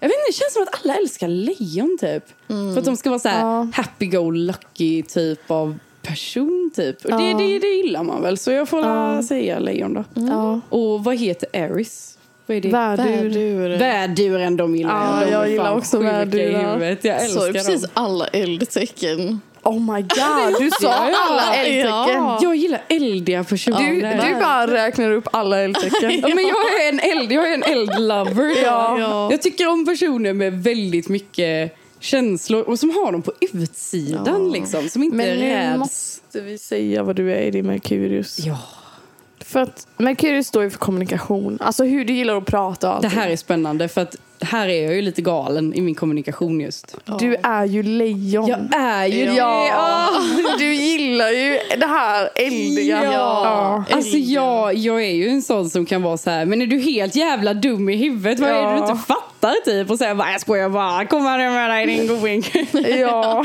jag vet inte, det känns som att alla älskar lejon typ. För att de ska vara så här Ja. happy-go-lucky typ av person typ. Och det, Ja. det, det gillar man väl. Så jag får Ja. säga lejon då. Ja. Och vad heter Aries? Vad är det? Värdur. Värdur. Värduren de gillar Ja, De jag gillar också värdurar. Jag Så älskar precis dem. alla eldtecken. Oh my god, du sa Ja, alla eldtecken. ja. Jag gillar eldiga personer. Du, du bara räknar upp alla eldtecken. Ja, men jag är en eld, jag är en eldlover. Ja. Ja. Jag tycker om personer med väldigt mycket känslor och som har dem på utsidan Ja. liksom. Som inte Men nu måste vi säga vad du är i din Merkurius. Ja, För att Merkurius står ju för kommunikation. Alltså hur du gillar att prata och det allting. här är spännande för att här är jag ju lite galen i min kommunikation just. Du är ju lejon. Jag är ju det. Ja, du gillar ju det här eldiga. Ja. Alltså Eldiga. jag, jag är ju en sån som kan vara så här, men är du helt jävla dum i huvudet? Vad är det du Ja. inte fattar? Skrattar typ och säger bara jag skojar bara, kom här med dig din goding. Ja.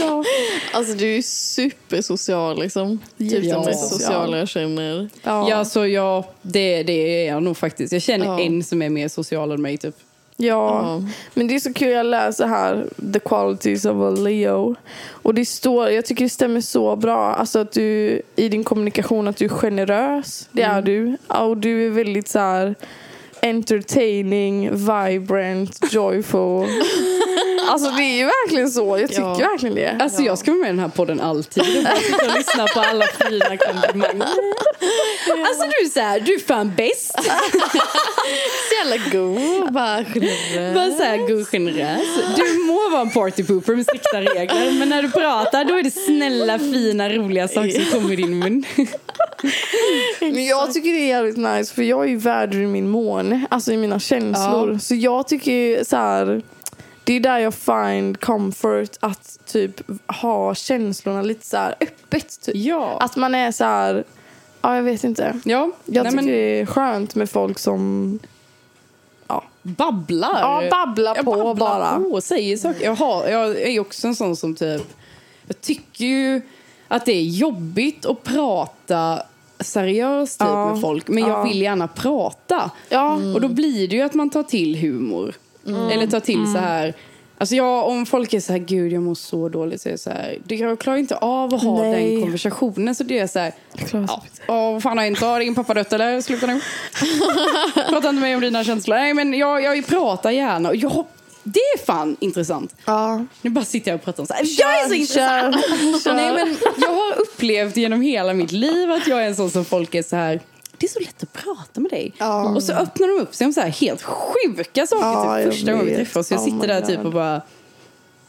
ja. Alltså du är supersocial liksom. Typ Ja. den mest sociala jag känner. Ja. Ja, så ja, det, det är jag nog faktiskt. Jag känner Ja. en som är mer social än mig typ. Ja, men det är så kul. Jag läser här The qualities of a Leo. Och det står, jag tycker det stämmer så bra. Alltså att du i din kommunikation att du är generös. Det är du. Ja, Och du är väldigt så här entertaining, vibrant, joyful. alltså det är ju verkligen så. Jag tycker Ja. verkligen det. Alltså jag ska vara med i den här podden alltid och bara sitta och lyssna på alla fina komplimanger. Alltså du är såhär, du är fan bäst. Så jävla god. Bara generös. Bara såhär god generös. Du må vara en partypooper med strikta regler men när du pratar då är det snälla, fina, roliga saker som kommer i din mun. Men jag tycker det är jävligt nice för jag är ju värd i min mån, alltså i mina känslor. Ja. Så jag tycker ju så här, det är där jag find comfort att typ ha känslorna lite så här öppet. Typ. Ja. Att man är så här, ja jag vet inte. ja. Jag Nej, tycker men det är skönt med folk som babblar. ja, babblar Jag på babblar bara. på säger saker. Jag, har, jag är också en sån som typ... Jag tycker ju att det är jobbigt att prata seriöst typ, Ja. med folk. Men jag Ja. vill gärna prata. Ja, Och då blir det ju att man tar till humor. Eller tar till så här... Alltså jag, om folk är så här, gud jag mår så dåligt, så är jag så här, jag klarar inte av att ha Nej. den konversationen. Så det är så här, ja, åh, vad fan har hänt? Har din pappa dött eller? Sluta nu. Prata inte med mig om dina känslor. Nej men jag, jag pratar gärna. Och jag, det är fan intressant. ja. Nu bara sitter jag och pratar om så här, jag är så intressant. Kör, kör. Nej, men jag har upplevt genom hela mitt liv att jag är en sån som folk är så här det är så lätt att prata med dig. Ja. Och så öppnar de upp sig om så här helt sjuka saker Ja, typ, första gången vi träffas. Så jag Oh sitter där typ och bara,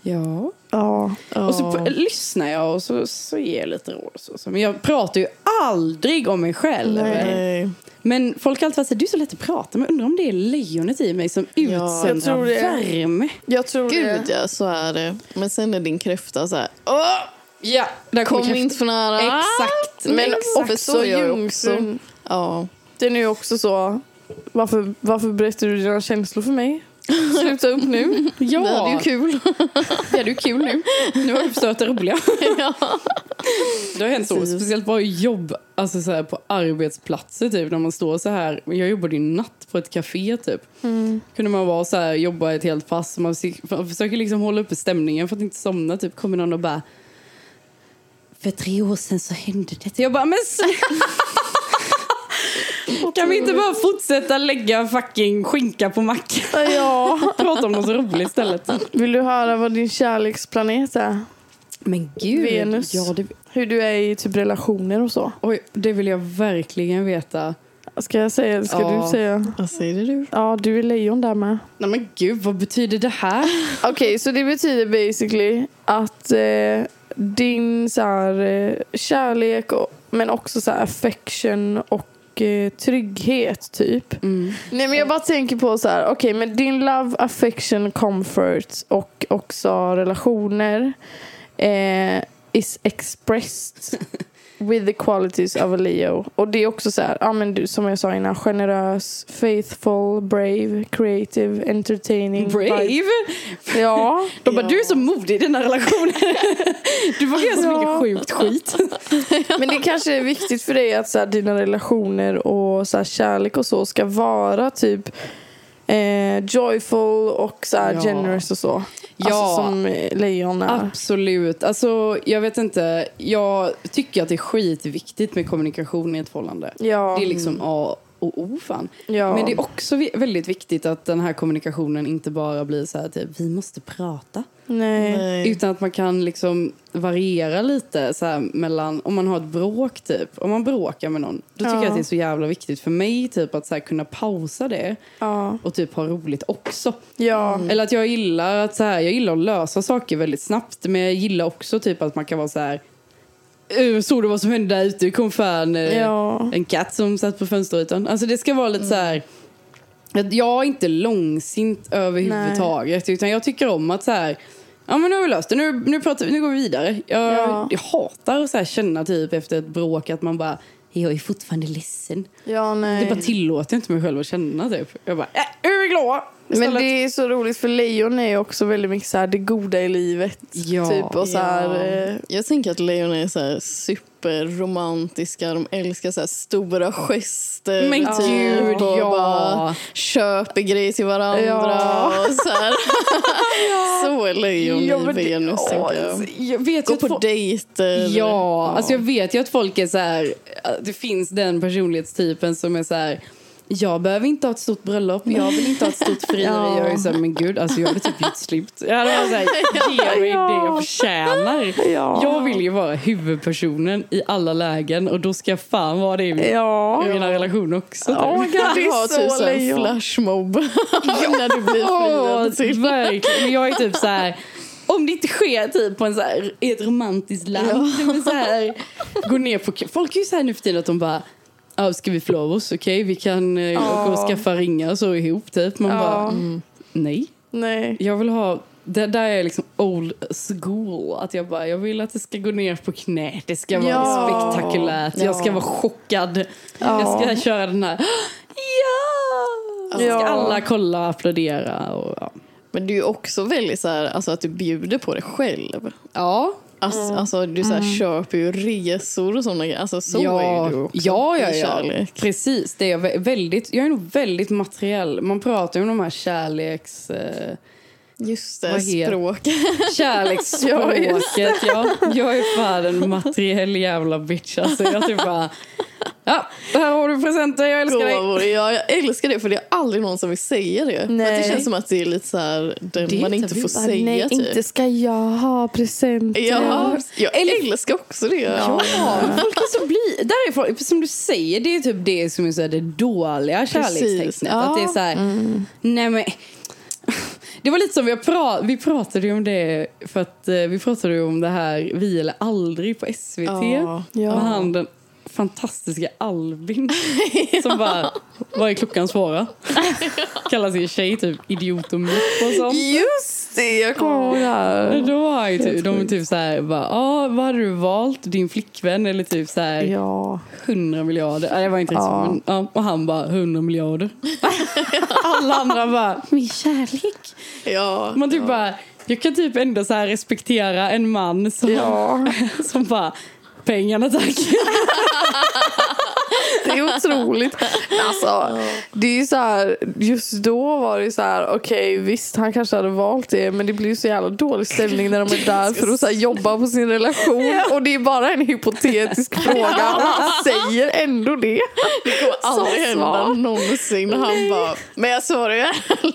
ja. Ja. Och så lyssnar jag och så, så ger jag lite råd. Så. så. Men jag pratar ju aldrig om mig själv. Nej. Men folk har alltid varit så här, du är så lätt att prata med. Undrar om det är lejonet i mig som jag utsöndrar värme. Jag tror Gud det. ja, så är det. Men sen är din kräfta så här. Åh, Ja, där kommer kom kräftan. inte för nära. Exakt. Men Exakt, också jungfrun. Ja. Den är ju också så. Varför, varför berättar du dina känslor för mig? Sluta upp nu. Ja, Det är ju kul. det är ju kul nu. Nu har du förstört det roliga. ja. Det har hänt så, speciellt bara jobb, alltså så här på arbetsplatser typ, när man står så här. Jag jobbade ju natt på ett café typ. Kunde man vara så här, jobba ett helt pass, man försöker- liksom hålla uppe stämningen för att inte somna. Typ kommer någon och bara, för tre år sedan så hände det. Jag bara, men. Kan vi inte bara fortsätta lägga fucking skinka på mackan? Ja. Prata om något roligt istället. Vill du höra vad din kärleksplanet är? Men gud. Venus. Ja, det, Hur du är i typ relationer och så. oj, det vill jag verkligen veta. Ska jag säga eller ska Ja. du säga? Vad säger du? Ja, du är lejon där med. Nej men gud, vad betyder det här? Okej, så det betyder basically att eh, din så här, eh, kärlek och, men också så här, affection och eh, trygghet typ. Mm. Nej men jag bara tänker på så här, okej men din love, affection, comfort och också relationer eh, is expressed with the qualities of a Leo. Och det är också så här, ja men du, som jag sa innan, generös, faithful, brave, creative, entertaining. Brave? Ja. De bara, Ja. du är så modig i den här relationen. Du vågar göra så Ja. mycket sjukt skit. Men det kanske är viktigt för dig att så här, dina relationer och så här, kärlek och så ska vara typ eh, joyful och så Ja. generous och så. Ja. Alltså som eh, lejon är. Absolut. Alltså, jag vet inte. Jag tycker att det är skitviktigt med kommunikation i ett förhållande. Ja. Det är liksom A och O fan. ja. Men det är också väldigt viktigt att den här kommunikationen inte bara blir så här typ, vi måste prata. Nej. Nej. Utan att man kan liksom variera lite så här, mellan, om man har ett bråk typ, om man bråkar med någon, då tycker Ja. jag att det är så jävla viktigt för mig typ att så här, kunna pausa det Ja. och typ ha roligt också. Ja. Eller att jag gillar att så här, jag gillar att lösa saker väldigt snabbt men jag gillar också typ att man kan vara så här "Uh, Såg du vad som hände där ute? kom fan eh, Ja. en katt som satt på fönsterrutan. Alltså det ska vara lite så här jag är inte långsint överhuvudtaget utan jag tycker om att så här Ja men nu har vi löst det, nu, nu, pratar vi, nu går vi vidare. Jag, Ja. jag hatar att så här känna typ efter ett bråk att man bara jag är fortfarande ledsen. Ja, nej. Det bara tillåter inte mig själv att känna typ. Jag bara, äh, nu är vi glada! Men det är så roligt för lejon är också väldigt mycket så här, det goda i livet. Ja. Typ, och så här, eh, Jag tänker att lejon är så här superromantiska. De älskar så här stora gester. Men typ, gud, och ja. bara köper grejer till varandra. Ja. Och så, här. så är lejon Ja, i det- Venus, åh, tänker jag. Jag vet Gå att på folk- dejter. Ja, alltså jag vet ju att folk är så här, det finns den personlighetstypen som är så här jag behöver inte ha ett stort bröllop, jag vill inte ha ett stort frieri. Ja. Jag är så här, men gud, alltså jag hade typ gjort slut. Jag hade varit så här, ge mig det jag förtjänar. Ja. Jag vill ju vara huvudpersonen i alla lägen och då ska jag fan vara det i min- ja. i mina relationer också. typ. Oh God, det Du har typ så en flashmob när du blir friad till. verkligen. Men Jag är typ så här. Om det inte sker typ på en så här, i ett romantiskt land. Men så här, gå ner på, folk är ju så här nu för tiden att de bara Ja, ska vi förlova oss? Okej, vi kan eh, åka och skaffa ringar så ihop typ. Man Ja. bara, mm, nej. Nej. Jag vill ha, det där är liksom old school. Att jag bara, jag vill att det ska gå ner på knä. Det ska vara Ja. spektakulärt. Jag ska Ja. vara chockad. Ja. Jag ska köra den här, ja! Så ska Ja. alla kolla och applådera. Och, ja. Men du är också väldigt så här, alltså att du bjuder på det själv. ja. Alltså, alltså du så här, köper ju resor och sådana grejer. Alltså så ja, är du också ja, ja, ja. kärlek. Precis. Det är väldigt, jag är nog väldigt materiell. Man pratar ju om de här kärleks... Eh, Just det, språk. kärleksspråket. ja, jag är fan en materiell jävla bitch. Alltså, jag typ bara... Ja, här har du presenter, jag älskar dig. Gåvor. Ja, jag älskar det för det är aldrig någon som vill säga det. Nej. det känns som att det är lite så här, det Det man inte inte får säga Nej, typ. inte ska jag ha presenter. Ja, jag älskar också det. Ja, men folk är så bly. Där är folk, som du säger, det är typ det som är så här, det dåliga kärlekstecknet. Ja. Att det är så här, nej men... Det var lite som vi, pra, vi pratade om det, för att eh, vi pratade om det här Vi eller aldrig på SVT. Ja. Ja. Och han den fantastiska Albin som bara, vad är klockan svara? Kallar sin tjej typ idiot och mupp och sånt. Just det, jag kommer ihåg det här. Då var ju typ, de är typ så här, bara, ah, vad hade du valt? Din flickvän eller typ så här Ja. 100 miljarder. Nej, det var inte riktigt Ja. så, men, ja, Och han bara 100 miljarder. Alla andra bara, min kärlek. Ja. Man typ bara, jag kan typ ändå så här respektera en man som, Ja. som bara, pengarna tack. Det är otroligt. Alltså, det är ju så här, just då var det så här, okej visst han kanske hade valt det men det blir ju så jävla dålig stämning när de är där för att så här, jobba på sin relation och det är bara en hypotetisk fråga och han säger ändå det. Det kommer aldrig Så hända någonsin. Han bara, men jag svarar ju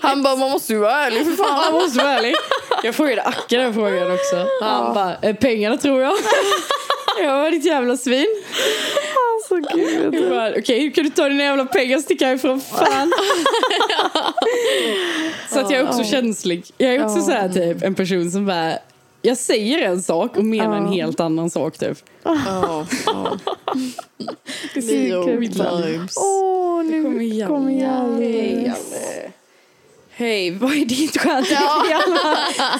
Han bara, man måste ju vara ärlig för fan. Jag måste vara ärlig. Jag frågade Acke den frågan också. Han bara, "Eh, pengarna tror jag. Jag var ditt jävla svin. Alltså gud. Okej, hur kan du ta dina jävla pengar och sticka härifrån? Fan. Så att jag är också känslig. Jag är också så här typ en person som bara jag säger en sak och menar en helt annan sak typ. Ja. Det Leo vibes. Åh, nu Kommer Jalle. Hej vad är ditt stjärntecken?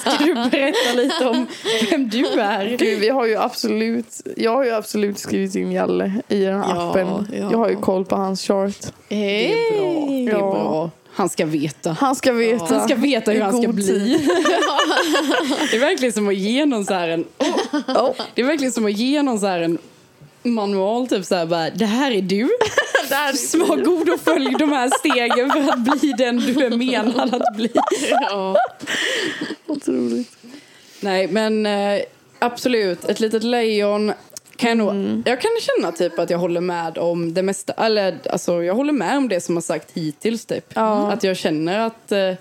Ska du berätta lite om vem du är? Gud, vi har ju absolut, jag har ju absolut skrivit in Jalle i den här Ja, appen. ja. Jag har ju koll på hans chart. Hej! Det är bra. Det är Ja. bra. Han ska veta. Han ska veta. Han ska veta hur han ska god bli. tid. Det är verkligen som att ge någon så här en... Oh. Det är verkligen som att ge någon så här en manual. Typ så här bara, det här är du. Var god och följ de här stegen för att bli den du är menad att bli. Ja. Otroligt. Nej, men eh, absolut. Ett litet lejon. Kan jag, nog, Mm. jag kan känna typ att jag håller med om det mesta. Eller alltså, jag håller med om det som har sagt hittills. Typ. Ja. Att jag känner att eh,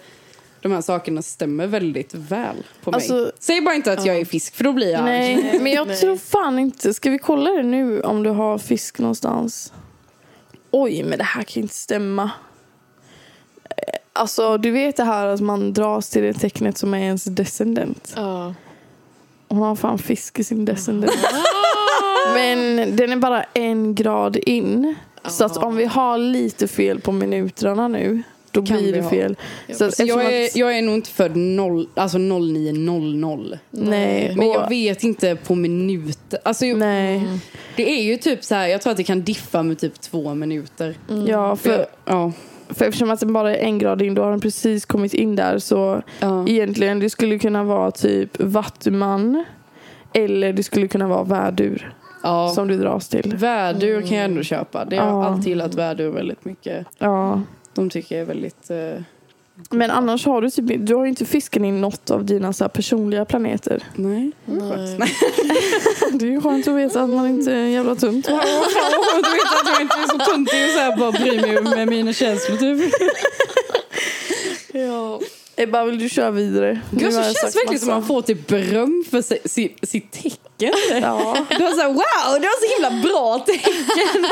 de här sakerna stämmer väldigt väl på mig. Alltså- Säg bara inte att jag är fisk för då blir jag. Nej, men jag tror fan inte. Ska vi kolla det nu om du har fisk någonstans? Oj, men det här kan inte stämma. Eh, Alltså, du vet det här att man dras till det tecknet som är ens descendent. Ja. Hon har fan fisk i sin descendent. Men den är bara en grad in. Så att om vi har lite fel på minuterna nu, då Kan blir det fel. Så Så jag, är, att- jag är nog inte född noll, alltså 0900. Nej, Men jag vet inte på minuter. Alltså, jag- Nej, Det är ju typ så här, jag tror att det kan diffa med typ två minuter. ja, för, Ja. för eftersom att den bara är en grad in, då har den precis kommit in där. Så Ja. egentligen, det skulle kunna vara typ vattuman. Eller det skulle kunna vara värdur Ja. som du dras till. Värdur kan jag ändå köpa. Det har jag Ja. alltid gillat värdur väldigt mycket. Ja. De tycker jag är väldigt... Eh, Men annars har du typ, du har ju inte fiskat in något av dina så här personliga planeter. nej. Nej. Det är ju skönt att veta att man inte är jävla tunt. Du vet att jag inte är så tuntig och så här bara bryr mig med mina känslor typ. Ja. Ebba, vill du köra vidare? Gud, jag känns verkligen som man får till beröm för si- si- sitt tecken. Ja. Du har såhär wow, det var så himla bra tecken.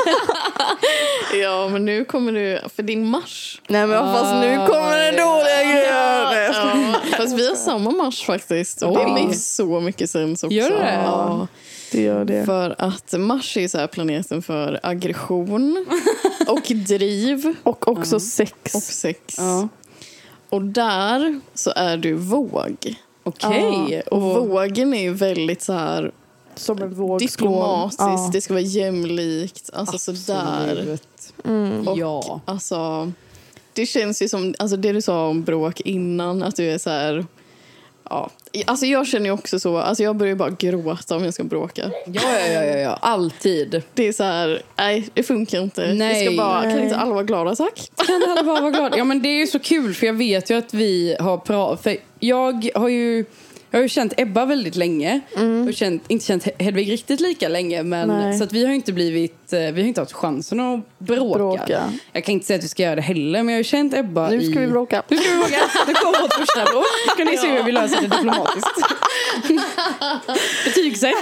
Ja, men nu kommer du... För din mars. Nej men fast nu kommer det dåliga grejer. Ja, fast vi har samma mars faktiskt. Och det makes så mycket sens också. Gör det? Ja. Det det. För att Mars är så här planeten för aggression och driv Och också sex. och sex. Ja. Och där så är du våg. Okej. Och vågen är ju väldigt så här Som en vågskål. diplomatiskt. Ja. Det ska vara jämlikt. Alltså sådär. Absolut. Mm. Och Ja. alltså, det känns ju som alltså det du sa om bråk innan, att du är så här... Ja. Alltså jag känner ju också så, alltså jag börjar bara gråta om jag ska bråka. Ja, ja, ja, ja, ja, alltid. Det är så här, nej det funkar inte. Vi Nej. ska bara, kan Nej. inte alla vara glada tack? Kan alla bara vara glada? Ja men det är ju så kul för jag vet ju att vi har pratat, för jag har ju jag har ju känt Ebba väldigt länge och känt, inte känt Hedvig riktigt lika länge men Nej. så att vi har inte blivit, eh, vi har inte haft chansen att bråka. Bråka. Jag kan inte säga att vi ska göra det heller men jag har känt Ebba Nu i... ska vi bråka. Nu ska vi bråka. Nu kommer vårt första bråk. Ska ni se hur vi löser det diplomatiskt. Betygsätt.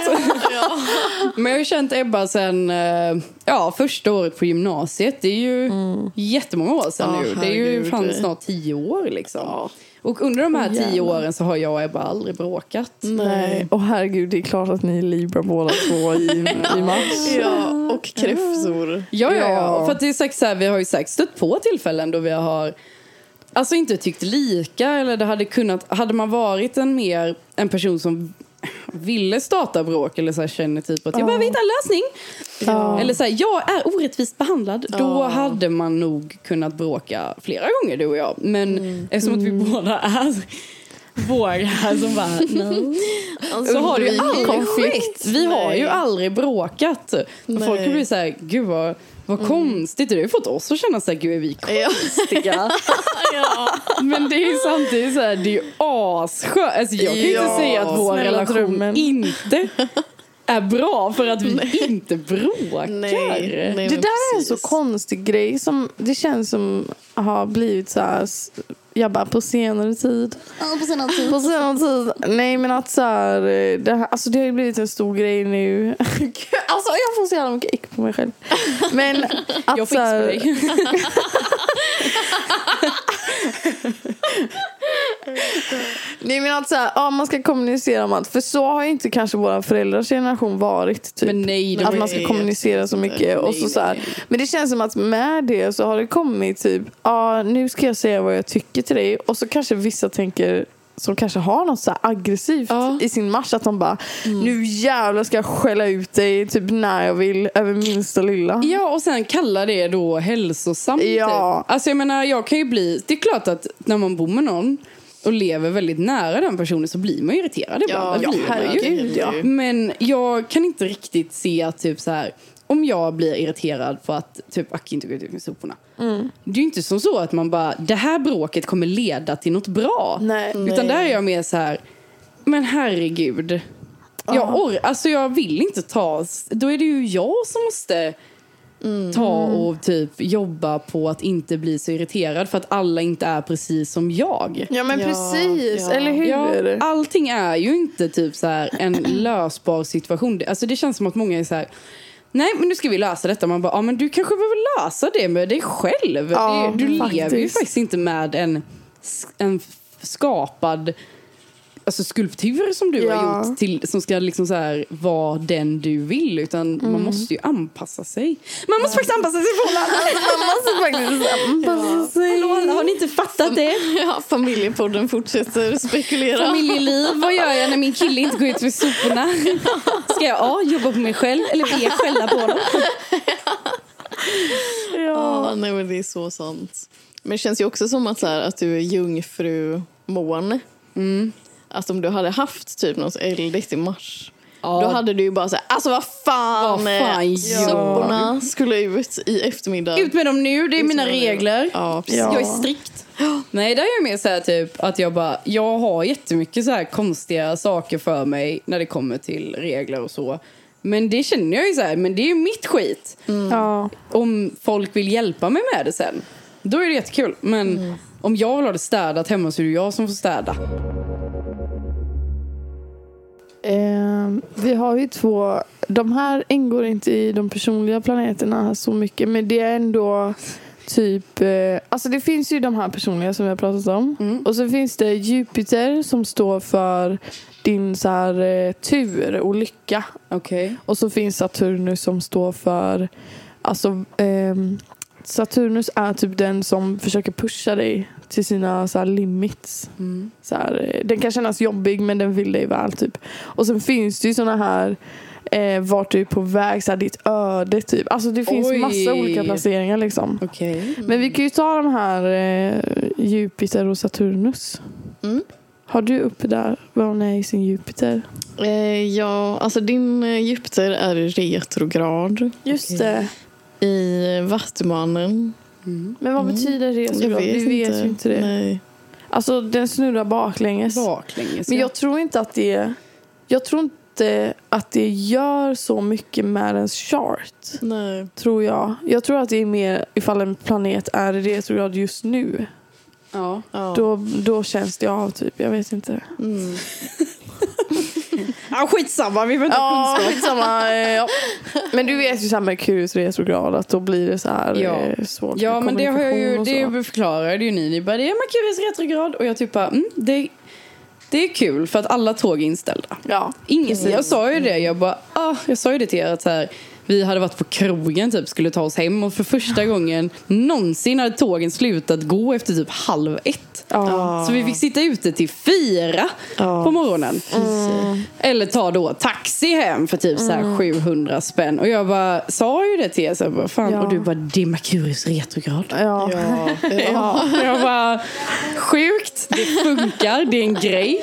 Men jag har känt Ebba sen eh, ja, första året på gymnasiet. Det är ju mm. jättemånga år sedan Ja, nu. Det är ju fan snart tio år liksom. Ja. Och under de här tio jävlar. åren så har jag och Ebba aldrig bråkat. Nej. Och herregud, det är klart att ni är Libra båda två i, i mars. Ja, och kräftor. Ja, ja, ja. Ja. För att det är så här, vi har ju säkert stött på tillfällen då vi har Alltså inte tyckt lika eller det hade kunnat, hade man varit en mer, en person som ville starta bråk eller så här, känner typ att jag Ja. behöver hitta en lösning. Ja. Eller så här, jag är orättvist behandlad. Då Ja. hade man nog kunnat bråka flera gånger du och jag. Men eftersom att vi båda är vågar som bara no. Alltså, Så har det ju aldrig konflikt. Vi har ju Nej. aldrig bråkat. Och Nej. folk blir så här, gud vad, vad konstigt. Det har ju fått oss att känna så här, gud är vi Ja. konstiga? ja. Men det är ju samtidigt så här, det är ju asskönt. Alltså jag kan ju inte Ja, säga att vår relation drömmen. inte är bra för att vi inte bråkar. Nej, nej, Det där är en så precis. konstig grej som det känns som har blivit så här, jag bara på senare tid. på senare tid. På senare tid. Nej men att så här, eh, det, här, alltså det har ju blivit en stor grej nu. alltså jag får så jävla mycket äck på mig själv. Men att Jag så här. Nej men att så här, ja, man ska kommunicera om allt. För så har ju inte kanske våra föräldrars generation varit. Typ. Men nej, att man ska kommunicera så mycket. och så, så här. Men det känns som att med det så har det kommit typ, ja nu ska jag säga vad jag tycker till dig. Och så kanske vissa tänker som kanske har något så aggressivt Ja. i sin match. Att de bara, nu jävlar ska jag skälla ut dig typ när jag vill över minsta lilla. Ja, och sen kalla det då hälsosamt. Ja. Typ. Alltså jag menar, jag kan ju bli... Det är klart att när man bor med någon och lever väldigt nära den personen så blir man irriterad ibland. Ja, ju. herregud, ja. Men jag kan inte riktigt se att typ så här om jag blir irriterad på att typ Aki inte går ut med soporna. Mm. Det är ju inte som så att man bara, det här bråket kommer leda till något bra. Nej. Utan där är jag mer så här, men herregud. Jag, or- alltså jag vill inte ta, då är det ju jag som måste ta och typ jobba på att inte bli så irriterad för att alla inte är precis som jag. Ja men Ja, precis, ja. eller hur? Ja, allting är ju inte typ så här en lösbar situation. Det- Alltså det känns som att många är så här Nej men nu ska vi lösa detta. Man bara, ja men du kanske behöver lösa det med dig själv. Ja, du lever ju faktiskt inte med en, en skapad alltså skulptur som du Ja. har gjort till, som ska liksom så här vara den du vill. Utan man måste ju anpassa sig. Man måste faktiskt anpassa sig alla. Man måste faktiskt anpassa sig. Hallå alla, har ni inte fattat det? Ja, familjepodden fortsätter spekulera. Familjeliv, vad gör jag när min kille inte går ut med soporna? Ska jag A. Jobba på mig själv eller B. Skälla på honom? Ja, nej men det är så sant. Men det känns ju också som att, så här, att du är jungfru-måne. Mm. Att om du hade haft typ något eldigt i mars. Ja. Då hade du ju bara såhär, alltså vad fan, Vad fan eh, soporna skulle ut i eftermiddag. Ut med dem nu, det är Ut mina regler. Ja. Ja. Jag är strikt. Nej, där är jag mer så här typ att jag bara, jag har jättemycket så här konstiga saker för mig när det kommer till regler och så. Men det känner jag ju så här, men det är ju mitt skit. Ja. Om folk vill hjälpa mig med det sen, då är det jättekul. Men om jag vill ha det städat hemma så är det jag som får städa. Ehm, vi har ju två, de här ingår inte i de personliga planeterna så mycket men det är ändå typ, eh, alltså det finns ju de här personliga som vi har pratat om Mm. och så finns det Jupiter som står för din så här, eh, tur och lycka Okej. och så finns Saturnus som står för, alltså ehm, Saturnus är typ den som försöker pusha dig till sina så limits. Mm. Så här, eh, den kan kännas jobbig men den vill dig väl typ. Och sen finns det ju såna här eh, vart du är på väg, så här, ditt öde typ. Alltså det finns Oj. massa olika placeringar liksom. Okej. Men vi kan ju ta de här eh, Jupiter och Saturnus. Mm. Har du uppe där vad hon är i sin Jupiter? Eh, ja, alltså din eh, Jupiter är retrograd Just Okej. det. I Vattumannen. Mm. Men vad Mm. betyder Jag retrograd? vet, Vi vet inte. ju inte det. Nej. Alltså den snurrar baklänges. Baklänges. Men ja. jag tror inte att det Jag tror inte att det gör så mycket med ens chart. Nej. Tror jag. Jag tror att det är mer ifall en planet är i retrograd just nu. Ja. Ja. Då, då känns det av typ. Jag vet inte. Mm. Ah, skitsamma, vi behöver inte ha Ja, kunskap. skitsamma. eh, Ja. Men du vet ju så här Merkurius retrograd att då blir det så här Ja. eh, svårt Ja med men det har jag ju, kommunikation och det förklarade ju ni. Ni bara, det är Merkurius retrograd. Och jag typ bara, mm, det, det är kul för att alla tåg är inställda. Ja. Ingen, Jag sa ju det, jag bara, ah, jag sa ju det till er att så här, vi hade varit på krogen typ, skulle ta oss hem och för första gången någonsin hade tågen slutat gå efter typ halv ett. Ja. Så vi fick sitta ute till fyra Ja. på morgonen. Mm. Eller ta då taxi hem för typ så här 700 spänn. Och jag bara sa ju det till er. Så jag bara, fan. Ja. Och du bara, det är Merkurius retrograd. Ja. Ja. ja. Ja, jag bara, sjukt, det funkar, det är en grej.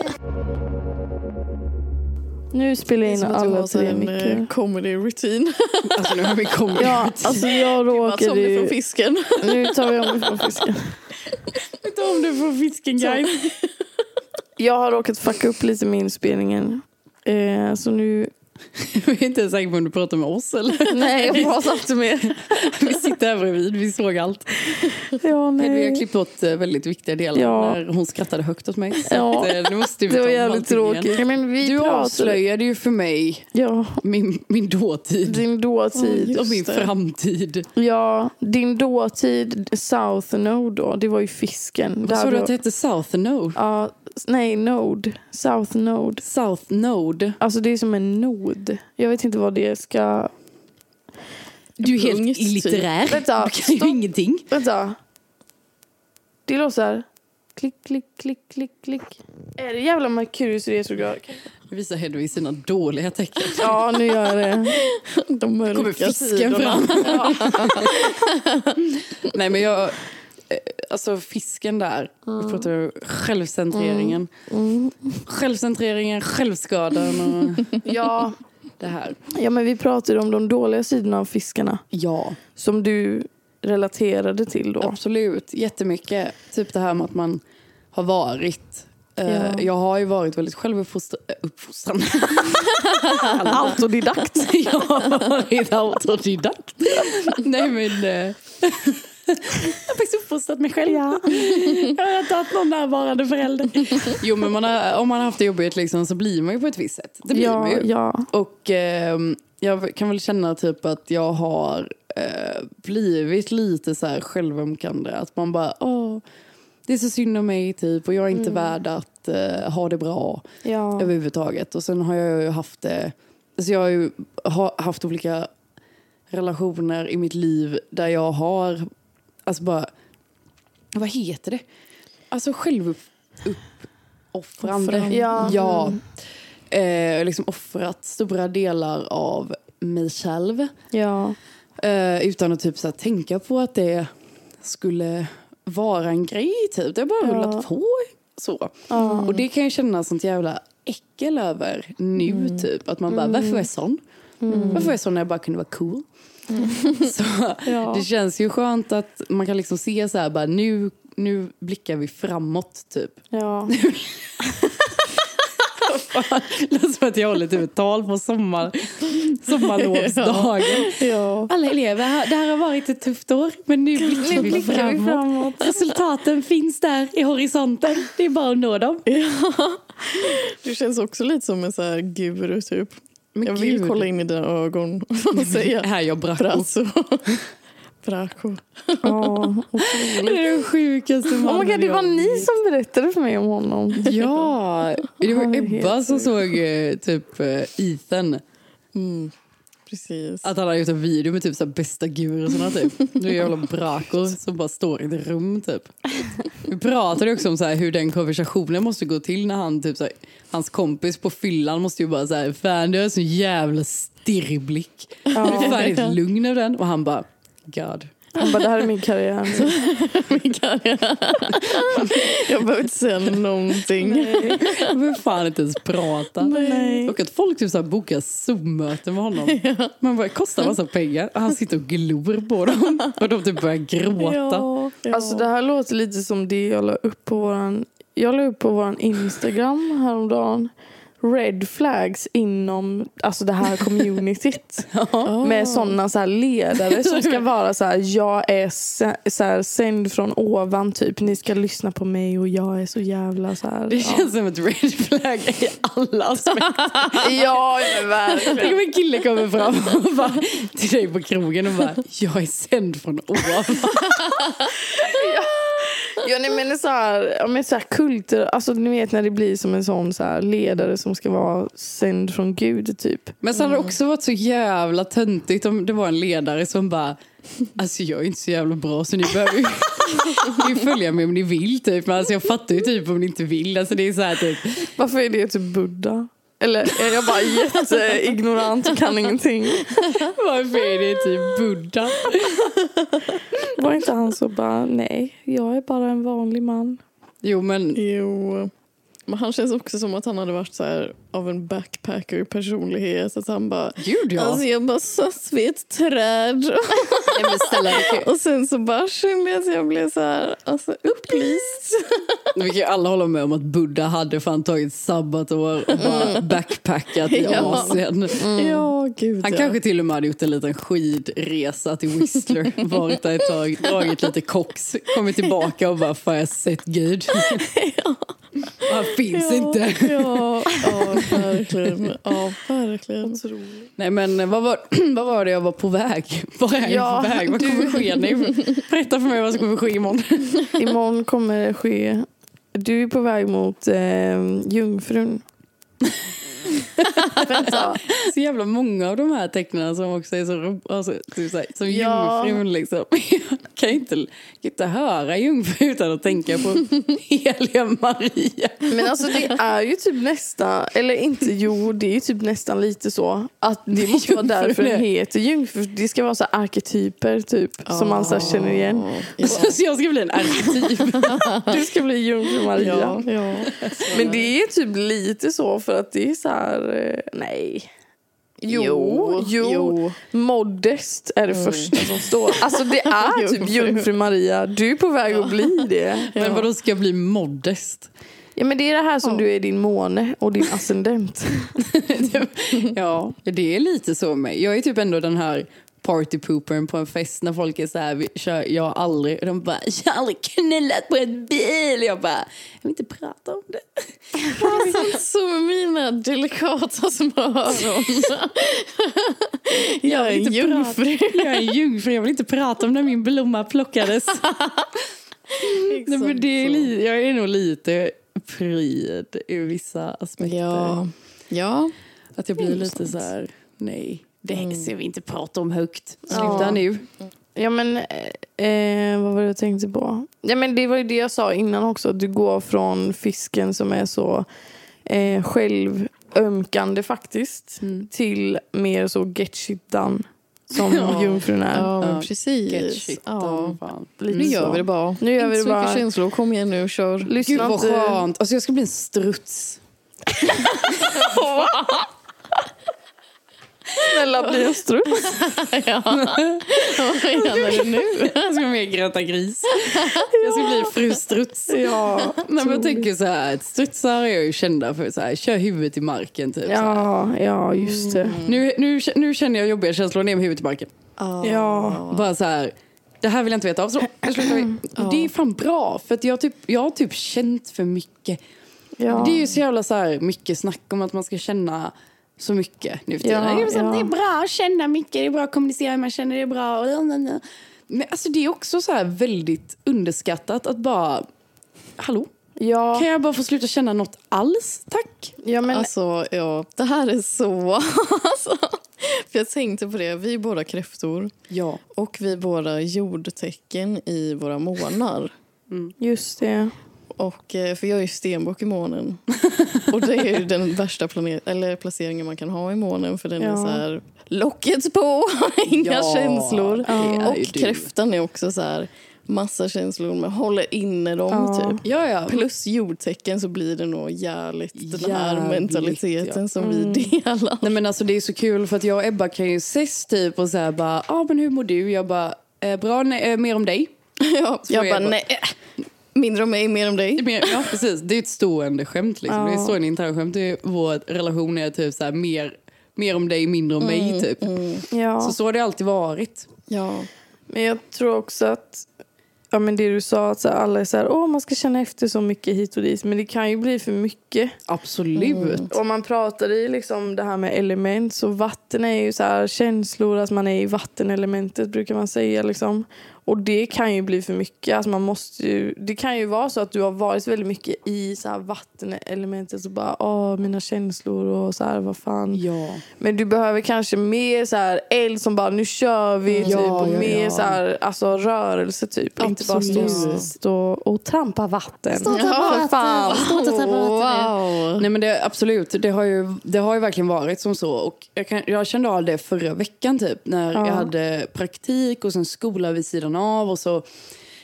Nu spelar jag in Som att du alla tre en eh, comedy routine. Alltså nu har vi kommit Ja, alltså jag råkade det från ju... fisken. Nu tar vi om det från fisken. Vet om du får fisken guys. Jag har råkat fucka upp lite med inspelningen. Eh, så nu... Jag är inte ens säker på om du pratar med oss eller? Nej, jag pratar inte mer. Vi sitter här bredvid, vi såg allt. Ja, Vi har nej. klippt bort eh, väldigt viktiga delar Ja. när hon skrattade högt åt mig. Så Ja. eh, nu måste vi Det var jävligt tråkigt. Ja, men vi Du pratade... avslöjade ju för mig Ja, min, min dåtid din dåtid. Just och min det. framtid. Ja, din dåtid, South Node då, det var ju fisken. Vad sa du att det hette? South Node? Ja, nej, Node. South Node. South Node. Alltså det är som en nod. Jag vet inte vad det ska... Du är helt Punkt, typ. illitterär. Vänta, Du kan ju ingenting. Vänta. Det låter. Klick, klick, klick, klick, klick. Är det jävla Merkurius retrograd? Nu visar Hedvig sina dåliga tecken. Ja, nu gör jag det. De kommer mörka fisken sidorna. fram. Nej men jag, alltså fisken där, vi pratar om självcentreringen. Mm. Självcentreringen, självskadan och Ja. det här. ja, men vi pratade om de dåliga sidorna av fiskarna. Ja, Som du relaterade till då. absolut. Jättemycket. Typ det här med att man har varit eh, Ja. Jag har ju varit väldigt självuppfostrande. Autodidakt. jag har varit autodidakt. Nej men... Eh, jag har faktiskt uppfostrat mig själv. Ja. Jag har inte haft någon närvarande förälder. Jo men man har, om man har haft det jobbigt liksom, så blir man ju på ett visst sätt. Det blir man Ja, ju. ja. Och ehm, jag kan väl känna typ att jag har eh, blivit lite så här självömkande. Att man bara, åh, det är så synd om mig typ och jag är inte värd att eh, ha det bra ja. överhuvudtaget. Och sen har jag ju haft det, alltså jag har ju ha, haft olika relationer i mitt liv där jag har, alltså bara, vad heter det? Alltså självuppoffrande. Offrande. Ja. ja. Eh, liksom offrat stora delar av mig själv. ja. Eh, utan att typ så här, tänka på att det skulle vara en grej typ. Det har bara Ja. rullat på så. Ja. Och det kan jag känna sånt jävla äckel över nu Mm. typ. Att man bara, varför är jag sån? Varför är jag sån när jag bara kunde vara cool? Så Ja. det känns ju skönt att man kan liksom se så här, bara nu, nu blickar vi framåt typ. Ja. Det låter som att jag håller typ ett tal på sommar, sommarlovsdagen. ja. Alla elever, det här har varit ett tufft år men nu blickar vi framåt. framåt. Resultaten finns där i horisonten. Det är bara att nå dem. Du känns också lite som en så här guru typ. Men jag vill gud. kolla in i dina ögon och säga Här jag braco. brasso. Braco. Ja. Det är den sjukaste Oh mannen my God, det var ni som berättade för mig om honom. Ja, det var Ebba som såg eh, typ eh, Ethan. Mm. Precis. Att han hade gjort en video med typ så bästa gurusarna typ. Det är jävla braco som bara står i ett rum typ. Vi pratade också om så hur den konversationen måste gå till när han typ så här, hans kompis på fyllan måste ju bara så här, fan du har så jävla stirrig blick. Ja. Du är fan helt lugn av den. Och han bara, God. Han bara, det här är min karriär. Min karriär. jag behöver inte säga någonting. Jag behöver fan inte ens prata. Nej. Och att folk typ så här bokar Zoom-möten med honom. Man bara, det kostar massa pengar. Och han sitter och glor på dem. Och de typ börjar gråta. Ja. Alltså det här låter lite som det jag la upp på våran, jag la upp på våran Instagram häromdagen. Red flags inom alltså det här communityt. Med sådana så här ledare som ska vara så här, jag är så, här, sänd från ovan typ. Ni ska lyssna på mig och jag är så jävla så här. Det ja. känns som ett red flag i alla aspekter. Ja, verkligen. Tänk om en kille kommer fram och bara, till dig på krogen och bara, jag är sänd från ovan. Ja, nej, men så här, ja, men så här kulter, alltså ni vet när det blir som en sån så här ledare som ska vara sänd från Gud typ. Men så hade det också varit så jävla töntigt om det var en ledare som bara, alltså jag är inte så jävla bra så ni behöver ju ni följa mig om ni vill typ. Men alltså jag fattar ju typ om ni inte vill. Alltså det är så här typ, Varför är det typ Buddha? Eller är jag bara jätteignorant och kan ingenting? varför är det typ Buddha? Var inte han så bara, nej, jag är bara en vanlig man. Jo men Jo. Men han känns också som att han hade varit så här av en backpacker-personlighet. Att han bara... gud ja. Alltså jag bara satt vid ett träd. Nej, Och sen så bara kände jag att jag blev så här, alltså upplyst. Vi kan ju alla hålla med om att Buddha hade fan tagit sabbatår och bara backpackat i Ja. Asien. Ja, gud Han ja. kanske till och med hade gjort en liten skidresa till Whistler. Varit där ett tag, dragit lite koks, kommit tillbaka och bara, får jag sett Gud? Han finns inte. Ja, ja, verkligen. Ja, verkligen. Nej men vad var, vad var det jag var på väg? Var är jag Ja, på väg? Vad kommer ske nu? Berätta för mig vad som kommer ske imorgon. Imorgon kommer det ske, du är på väg mot eh, Jungfrun. Vänta. Så jävla många av de här tecknen som också är så alltså, typ så här, som Ja. jungfrun liksom. Jag kan inte, kan inte höra jungfru utan att tänka på heliga Maria. Men alltså det är ju typ nästan, eller inte jo, det är ju typ nästan lite så att det måste vara därför är- den heter jungfru. Det ska vara så arketyper typ, som man så känner igen. Ja, Så jag ska bli en arketyp. Du ska bli jungfru Maria. ja, ja. Men det är typ lite så för att det är så här, eh, nej. Jo, jo, modest är det första som står. Alltså det är typ Jungfru. Maria, du är på väg att bli det. Men vadå ska jag bli modest? Ja men det är det här som Ja. du är din måne och din ascendent. Ja, det är lite så med. Jag är typ ändå den här partypoopern på en fest när folk är så här, vi kör, jag har aldrig, de bara, jag har aldrig knullat på en bil. Jag bara, jag vill inte prata om det. Så med mina delikata små öron. Jag är en jungfru. Jag är en jungfru, jag vill inte prata om när min blomma plockades. Nej, men det är li, jag är nog lite pryd i vissa aspekter. Ja. Ja. Att jag blir lite så här, nej, det här ska vi inte prata om högt. Sluta Ja. nu. Ja men, eh, eh, vad var det jag tänkte på? Ja men det var ju det jag sa innan också, att du går från fisken som är så eh, självömkande faktiskt, Mm. till mer så get shit done. som Ja. jungfrun är. Ja, men Ja, Get precis. shit Ja. fan. Lite Nu gör så. vi det bara. Nu gör Inte vi det så mycket bara. känslor. Kom igen nu, kör. Lyssna Gud vad inte- skönt. Alltså jag ska bli en struts. Snälla bli en struts. ja. Vad menar du nu? Jag ska med Gröta Gris. Jag ska bli fru struts. Ja, Nej, men jag tänker så här, strutsar är ju kända för så här, kör huvudet i marken typ. ja, ja, just det. Nu, nu, nu känner jag jobbiga känslor ner med huvudet i marken. Ja. Bara så här, det här vill jag inte veta av. Så, Det är fan bra, för att jag, typ, jag har typ känt för mycket. Ja. Det är ju så jävla så här, mycket snack om att man ska känna så mycket nu för tiden. Ja, det, är så, ja. det är bra att känna mycket, det är bra att kommunicera, man känner det är bra. och- Men alltså det är också så väldigt underskattat att bara, hallå? Ja, Kan jag bara få sluta känna något alls, tack? ja, men Alltså, ja, det här är så... Alltså, för jag tänkte på det, vi är båda kräftor Ja. och vi är båda jordtecken i våra månar. just det. Och, eh, för jag är ju stenbock i månen. Och det är ju den värsta planet, eller placeringen man kan ha i månen för den är Ja. så här locket på, inga Ja, känslor. är Och kräftan är också så här massa känslor men håller inne dem Ja. typ. Ja, ja. Plus jordtecken så blir det nog jävligt den här Jävligt, mentaliteten ja. som Mm. vi delar. Nej men alltså det är så kul för att jag och Ebba kan ju ses typ och säga bara, ja ah, men hur mår du? Jag bara, eh, bra, nej, eh, mer om dig. Ja, Så jag är bara jag nej, mindre om mig, mer om dig. Mer, ja precis, det är ett stående skämt liksom. Ja. Det är ett stående internskämt. Det är vår relation är typ så här, mer, mer om dig, mindre om mig typ. Ja. Så så har det alltid varit. Ja. Men jag tror också att ja, men det du sa, att så här, alla är så här, åh man ska känna efter så mycket hit och dit. Men det kan ju bli för mycket. Absolut. Om man pratar i liksom det här med element så vatten är ju så här känslor, att man är i vattenelementet brukar man säga liksom. Och det kan ju bli för mycket. Alltså man måste ju, det kan ju vara så att du har varit väldigt mycket i så här vattenelementet och bara åh mina känslor och så här vad fan. Ja. Men du behöver kanske mer så här eld som bara nu kör vi typ Ja, och ja, mer ja. så här alltså rörelse typ. Inte bara stå, Absolut. stå och trampa vatten. Ja, för fan. Wow. Nej men det, absolut, det har, ju, det har ju verkligen varit som så. Och jag, kan, jag kände av det förra veckan typ. När Ja. jag hade praktik och sen skola vid sidan av. Och så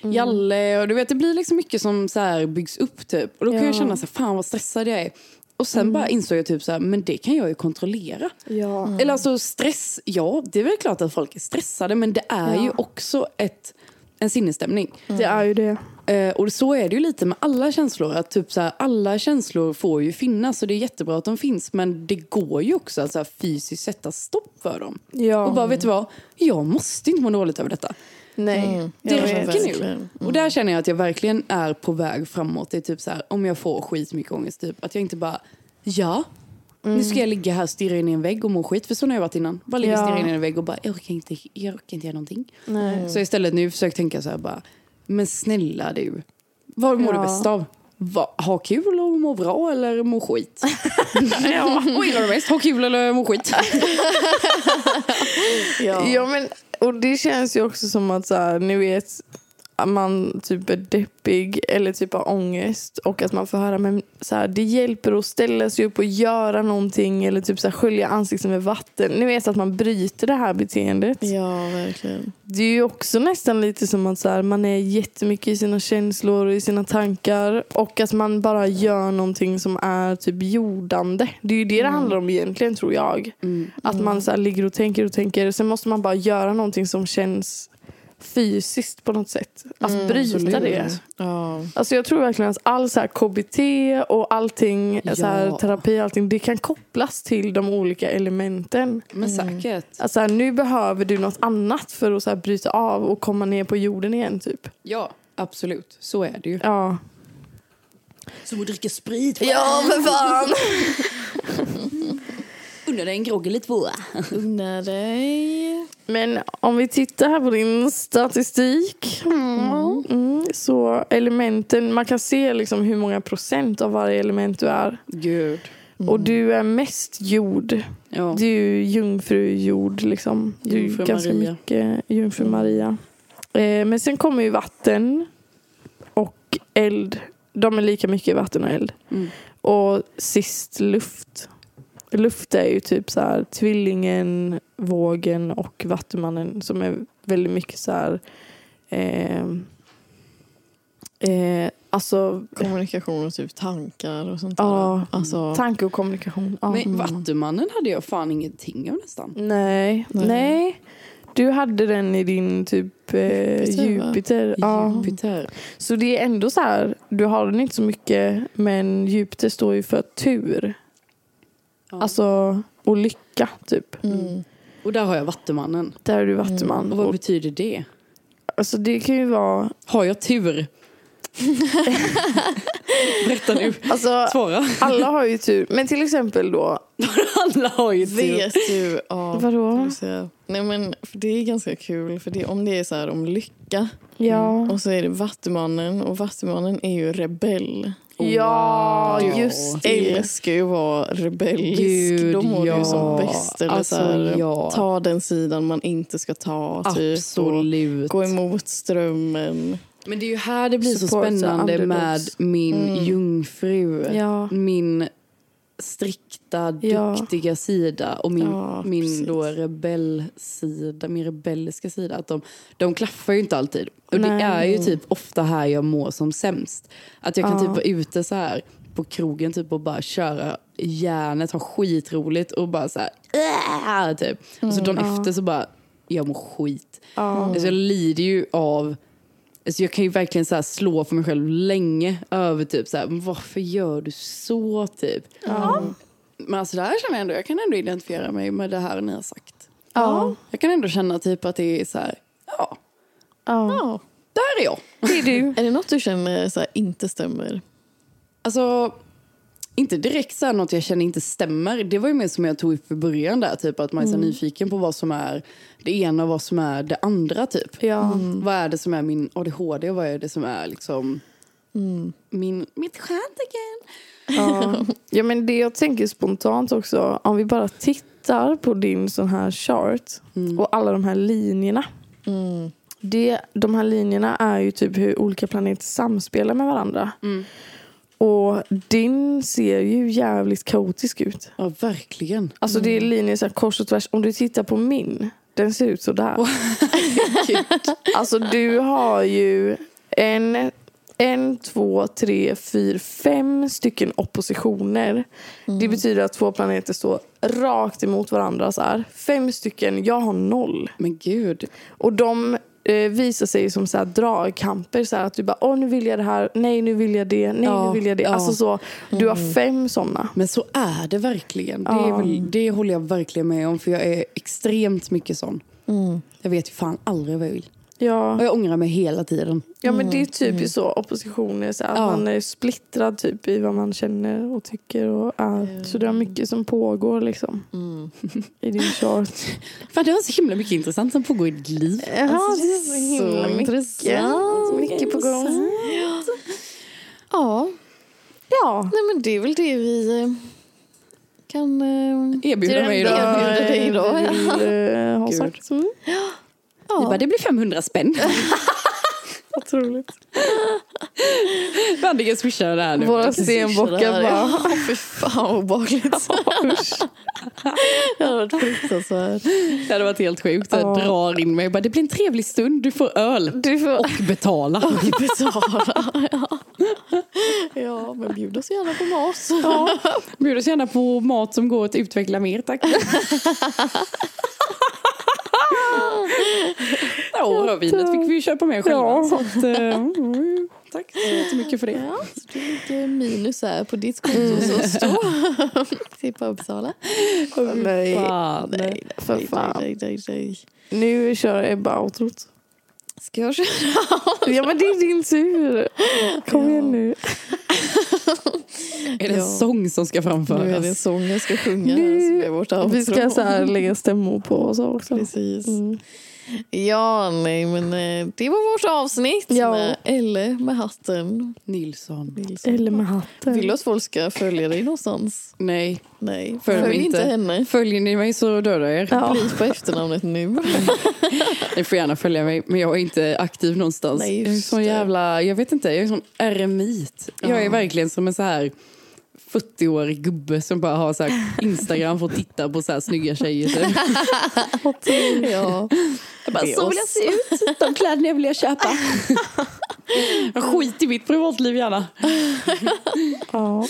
Jalle och du vet det blir liksom mycket som så här byggs upp typ. Och då kan Ja. jag känna så här, fan vad stressad jag är. Och sen bara insåg jag typ så här, men det kan jag ju kontrollera. Ja. Eller alltså stress, ja det är väl klart att folk är stressade men det är Ja. ju också ett, en sinnesstämning. Det är ju det. Eh, och så är det ju lite med alla känslor. Att typ så här, alla känslor får ju finnas och det är jättebra att de finns. Men det går ju också att så här, fysiskt sätta stopp för dem. Ja. Och bara, vet du vad? Jag måste inte må dåligt över detta. Nej. Mm. Det räcker nu. verkligen. Och där känner jag att jag verkligen är på väg framåt. Det är typ så här, om jag får skitmycket ångest, typ, att jag inte bara, ja, nu ska jag ligga här och stirra in i en vägg och må skit. För så har jag varit innan. Bara ligga och stirra in i en vägg och bara, jag orkar inte, jag orkar inte göra någonting. Nej. Så istället nu försöker jag tänka så här bara, men snälla du, vad mår Ja. du bäst av? Va, ha kul och må bra eller må skit? ja, vad gillar du mest? Ha kul eller må skit? Ja. Ja, men, och det känns ju också som att så här, ni vet, man typ är deppig eller typ har ångest och att man får höra men så här, det hjälper att ställa sig upp och göra någonting eller typ så här, skölja ansiktet med vatten. Ni vet att man bryter det här beteendet. ja, verkligen. Det är ju också nästan lite som att så här, man är jättemycket i sina känslor och i sina tankar och att man bara gör någonting som är typ jordande. Det är ju det det handlar om egentligen tror jag. Att man så ligger och tänker och tänker. Sen måste man bara göra någonting som känns fysiskt på något sätt. Att bryta absolut. det. Ja. Alltså jag tror verkligen att all så här KBT och allting, så här, Ja. terapi allting, det kan kopplas till de olika elementen. Men säkert. Alltså här, nu behöver du något annat för att så här, bryta av och komma ner på jorden igen typ. Ja, absolut. Så är det ju. Ja. Som att dricka sprit. Ja för fan! Unna dig en grogg eller två. Unna dig. Men om vi tittar här på din statistik. Mm, så elementen, man kan se liksom hur många procent av varje element du är. Gud. Och du är mest jord. Ja. Du är ju jungfrujord liksom. Du är Jungfru ganska Maria. mycket jungfru Maria. Eh, men sen kommer ju vatten och eld. De är lika mycket vatten och eld. Mm. Och sist luft. Luft är ju typ så här tvillingen, vågen och vattumannen som är väldigt mycket så här eh, eh, alltså Kommunikation och typ tankar och sånt Ja. där. Alltså, tanke och kommunikation. Ja. Men Vattumannen hade jag fan ingenting av nästan. Nej. Nej. Nej. Du hade den i din typ eh, Jupiter? Jupiter. Ja. Jupiter. Så det är ändå så här, du har den inte så mycket men Jupiter står ju för tur. Ja. Alltså, och lycka typ. mm. Och där har jag Vattumannen. Där är du vattuman. Och vad Och, betyder det? alltså det kan ju vara... Har jag tur? Berätta nu. Alltså, Svara. alla har ju tur. Men till exempel då... Alla har ju tur. Vet du av... Vadå? Nej men för det är ganska kul för det, om det är så här om lycka Ja, och så är det Vattumannen och Vattumannen är ju rebell. Ja Wow. just det. Älskar ju att vara rebellisk. Gud, Då mår ja. ju som bäst. Eller Alltså, så här, ja. Ta den sidan man inte ska ta. Typ, Absolut. och gå emot strömmen. Men det är ju här det blir så Support the spännande med min Mm. jungfru. Ja. Min strikta, Ja. duktiga sida och min, Ja, min precis. då rebellsida, min rebelliska sida. Att de, de klaffar ju inte alltid. Och Nej. det är ju typ ofta här jag mår som sämst. Att jag kan Ja. typ vara ute så här på krogen typ och bara köra järnet, ha skitroligt och bara så här, "Äh", typ. Och så dagen Ja. efter så bara, jag mår skit. Ja. Alltså jag lider ju av... Alltså jag kan ju verkligen så här slå för mig själv länge över typ så här, varför gör du så typ? Ja. Men alltså där känner jag ändå, jag kan ändå identifiera mig med det här ni har sagt. Ja. Jag kan ändå känna typ att det är så här, ja, ja. Ja. där är jag. Det är du. Är det något du känner så här, inte stämmer? Alltså, inte direkt så här något jag känner inte stämmer. Det var ju mer som jag tog upp i början där, typ att man är så här nyfiken på vad som är det ena och vad som är det andra typ. Ja. Vad är det som är min ADHD och vad är det som är liksom min, mitt stjärntecken? Ja. ja, men det jag tänker spontant också, om vi bara tittar på din sån här chart och alla de här linjerna. Mm. Det, de här linjerna är ju typ hur olika planeter samspelar med varandra. Och din ser ju jävligt kaotisk ut. Ja, verkligen. Alltså det är linjer så kors och tvärs. Om du tittar på min, den ser ut så där. alltså du har ju en, en, två, tre, fyra, fem stycken oppositioner. Det betyder att två planeter står rakt emot varandra. Så här. Fem stycken, jag har noll. Men gud. Och de eh, visar sig som så här dragkamper. Så här, att du bara, åh nu vill jag det här, nej nu vill jag det, nej Ja, nu vill jag det. ja. Alltså så, du har fem sådana. Men så är det verkligen. Det, är väl, det håller jag verkligen med om. För jag är extremt mycket sån. Jag vet ju fan aldrig vad jag vill. Ja. Och jag ångrar mig hela tiden. Ja men det är typiskt så oppositioner, så att Ja. man är splittrad typ i vad man känner och tycker och är. Så det är mycket som pågår liksom i din chart. Fan, det var så himla mycket intressant som pågår i ditt liv. Jaha, Alltså, det är så himla så mycket. intressant. Mycket på gång. Ja, Ja. nej men det är väl det vi eh, kan... eh, Erbjuda mig idag. erbjuder dig idag, vi vill eh, ha sagt. Mm. Vi bara, det blir 500 spänn. Otroligt. Antingen swishar det här nu. Våra stenbockar bara. Ja, fy fan vad obehagligt. det hade varit fruktansvärt. Det hade varit helt sjukt. Jag Ja. drar in mig och bara, det blir en trevlig stund. Du får öl. Du får... Och betala. Betala. Ja. ja, men bjud oss gärna på mat. Ja. Bjud oss gärna på mat som går att utveckla mer, tack. Ja, vinet fick vi ju köpa med själva. Ja. Så att, eh, mm, tack så jättemycket för det. Ja, så det är lite minus här på ditt konto som står. Tippa Uppsala. Nej, Fan. Nej, för fan. nej, nej, nej. Nu kör Ebba outrot. Ska jag köra? Ja men det är din tur. Kom igen nu. Är det en sång som ska Nu är det en framföras? sång jag ska sjunga här som är vårt outro. Vi ska så här lägga stämmor på oss också. Precis. Mm. Ja, nej men eh, det var vårt avsnitt Ja. med Elle med hatten. Nilsson. Nilsson. Eller med hatten. Vill du att folk ska följa dig någonstans? Nej, Nej, Följ följ, inte henne. följer ni mig så dödar jag er. Ja. Bli på efternamnet nu. Ni får gärna följa mig, men jag är inte aktiv någonstans. Nej, jag är just sån jävla, jag vet inte, jag är sån eremit. Jag är Ja. verkligen som en så här 40-årig gubbe som bara har så här Instagram för att titta på så här snygga tjejer. Typ. Ja. Jag bara, så vill jag se ut. De kläderna vill jag köpa. Jag skit i mitt privatliv gärna. Ja.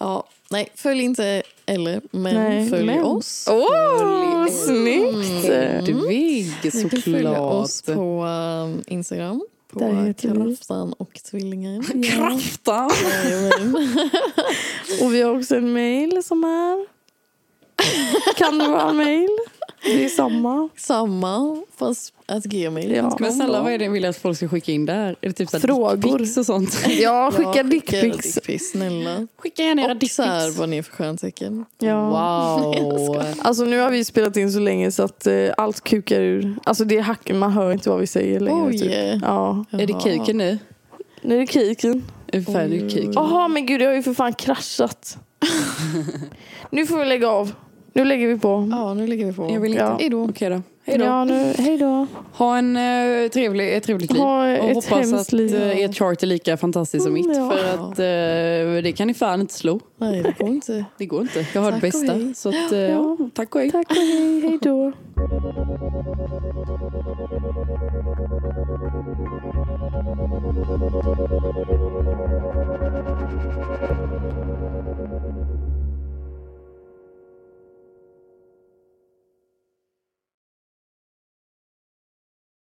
ja. Nej, följ inte eller, men Nej, följ men. oss. Åh, snyggt! Hedvig Ni kan följa oss såklart. på um, Instagram. På. Kraftan och Tvillingen. Krafta! Jajamän. Och vi har också en mail som är... Kan det vara mail? Det är samma. Samma, fast att gmail. Ja. Men snälla, vad är det ni vill att folk ska skicka in där? Är det typ så Frågor. dickpics och sånt? Ja, skicka dickpics. dickpics. Snälla. Skicka gärna era Och så här, dickpics. vad ni är för stjärntecken. Ja. Wow. Alltså nu har vi spelat in så länge så att eh, allt kukar ur. Alltså det är hack, man hör inte vad vi säger längre. Oj. Typ. Ja. Är det kuken nu? Nu är det kiken. Är det färdig Oj, kuk? oj, Jaha men gud det har ju för fan kraschat. nu får vi lägga av. Nu lägger vi på. Ja, nu lägger vi på. Jag vill inte. Ja. Hej då. Okej då. Hej då. Ja, nu, hej då. Ha en uh, trevlig, ett trevligt liv. Ha och ett hoppas att liv. uh, ert chart är lika fantastiskt som Mm, mitt. ja. För att eh, det kan ni fan inte slå. Nej, det går inte. Det går inte. Jag har Tack det bästa. Så att, eh, ja. tack och hej. Tack och hej, hej då. Thank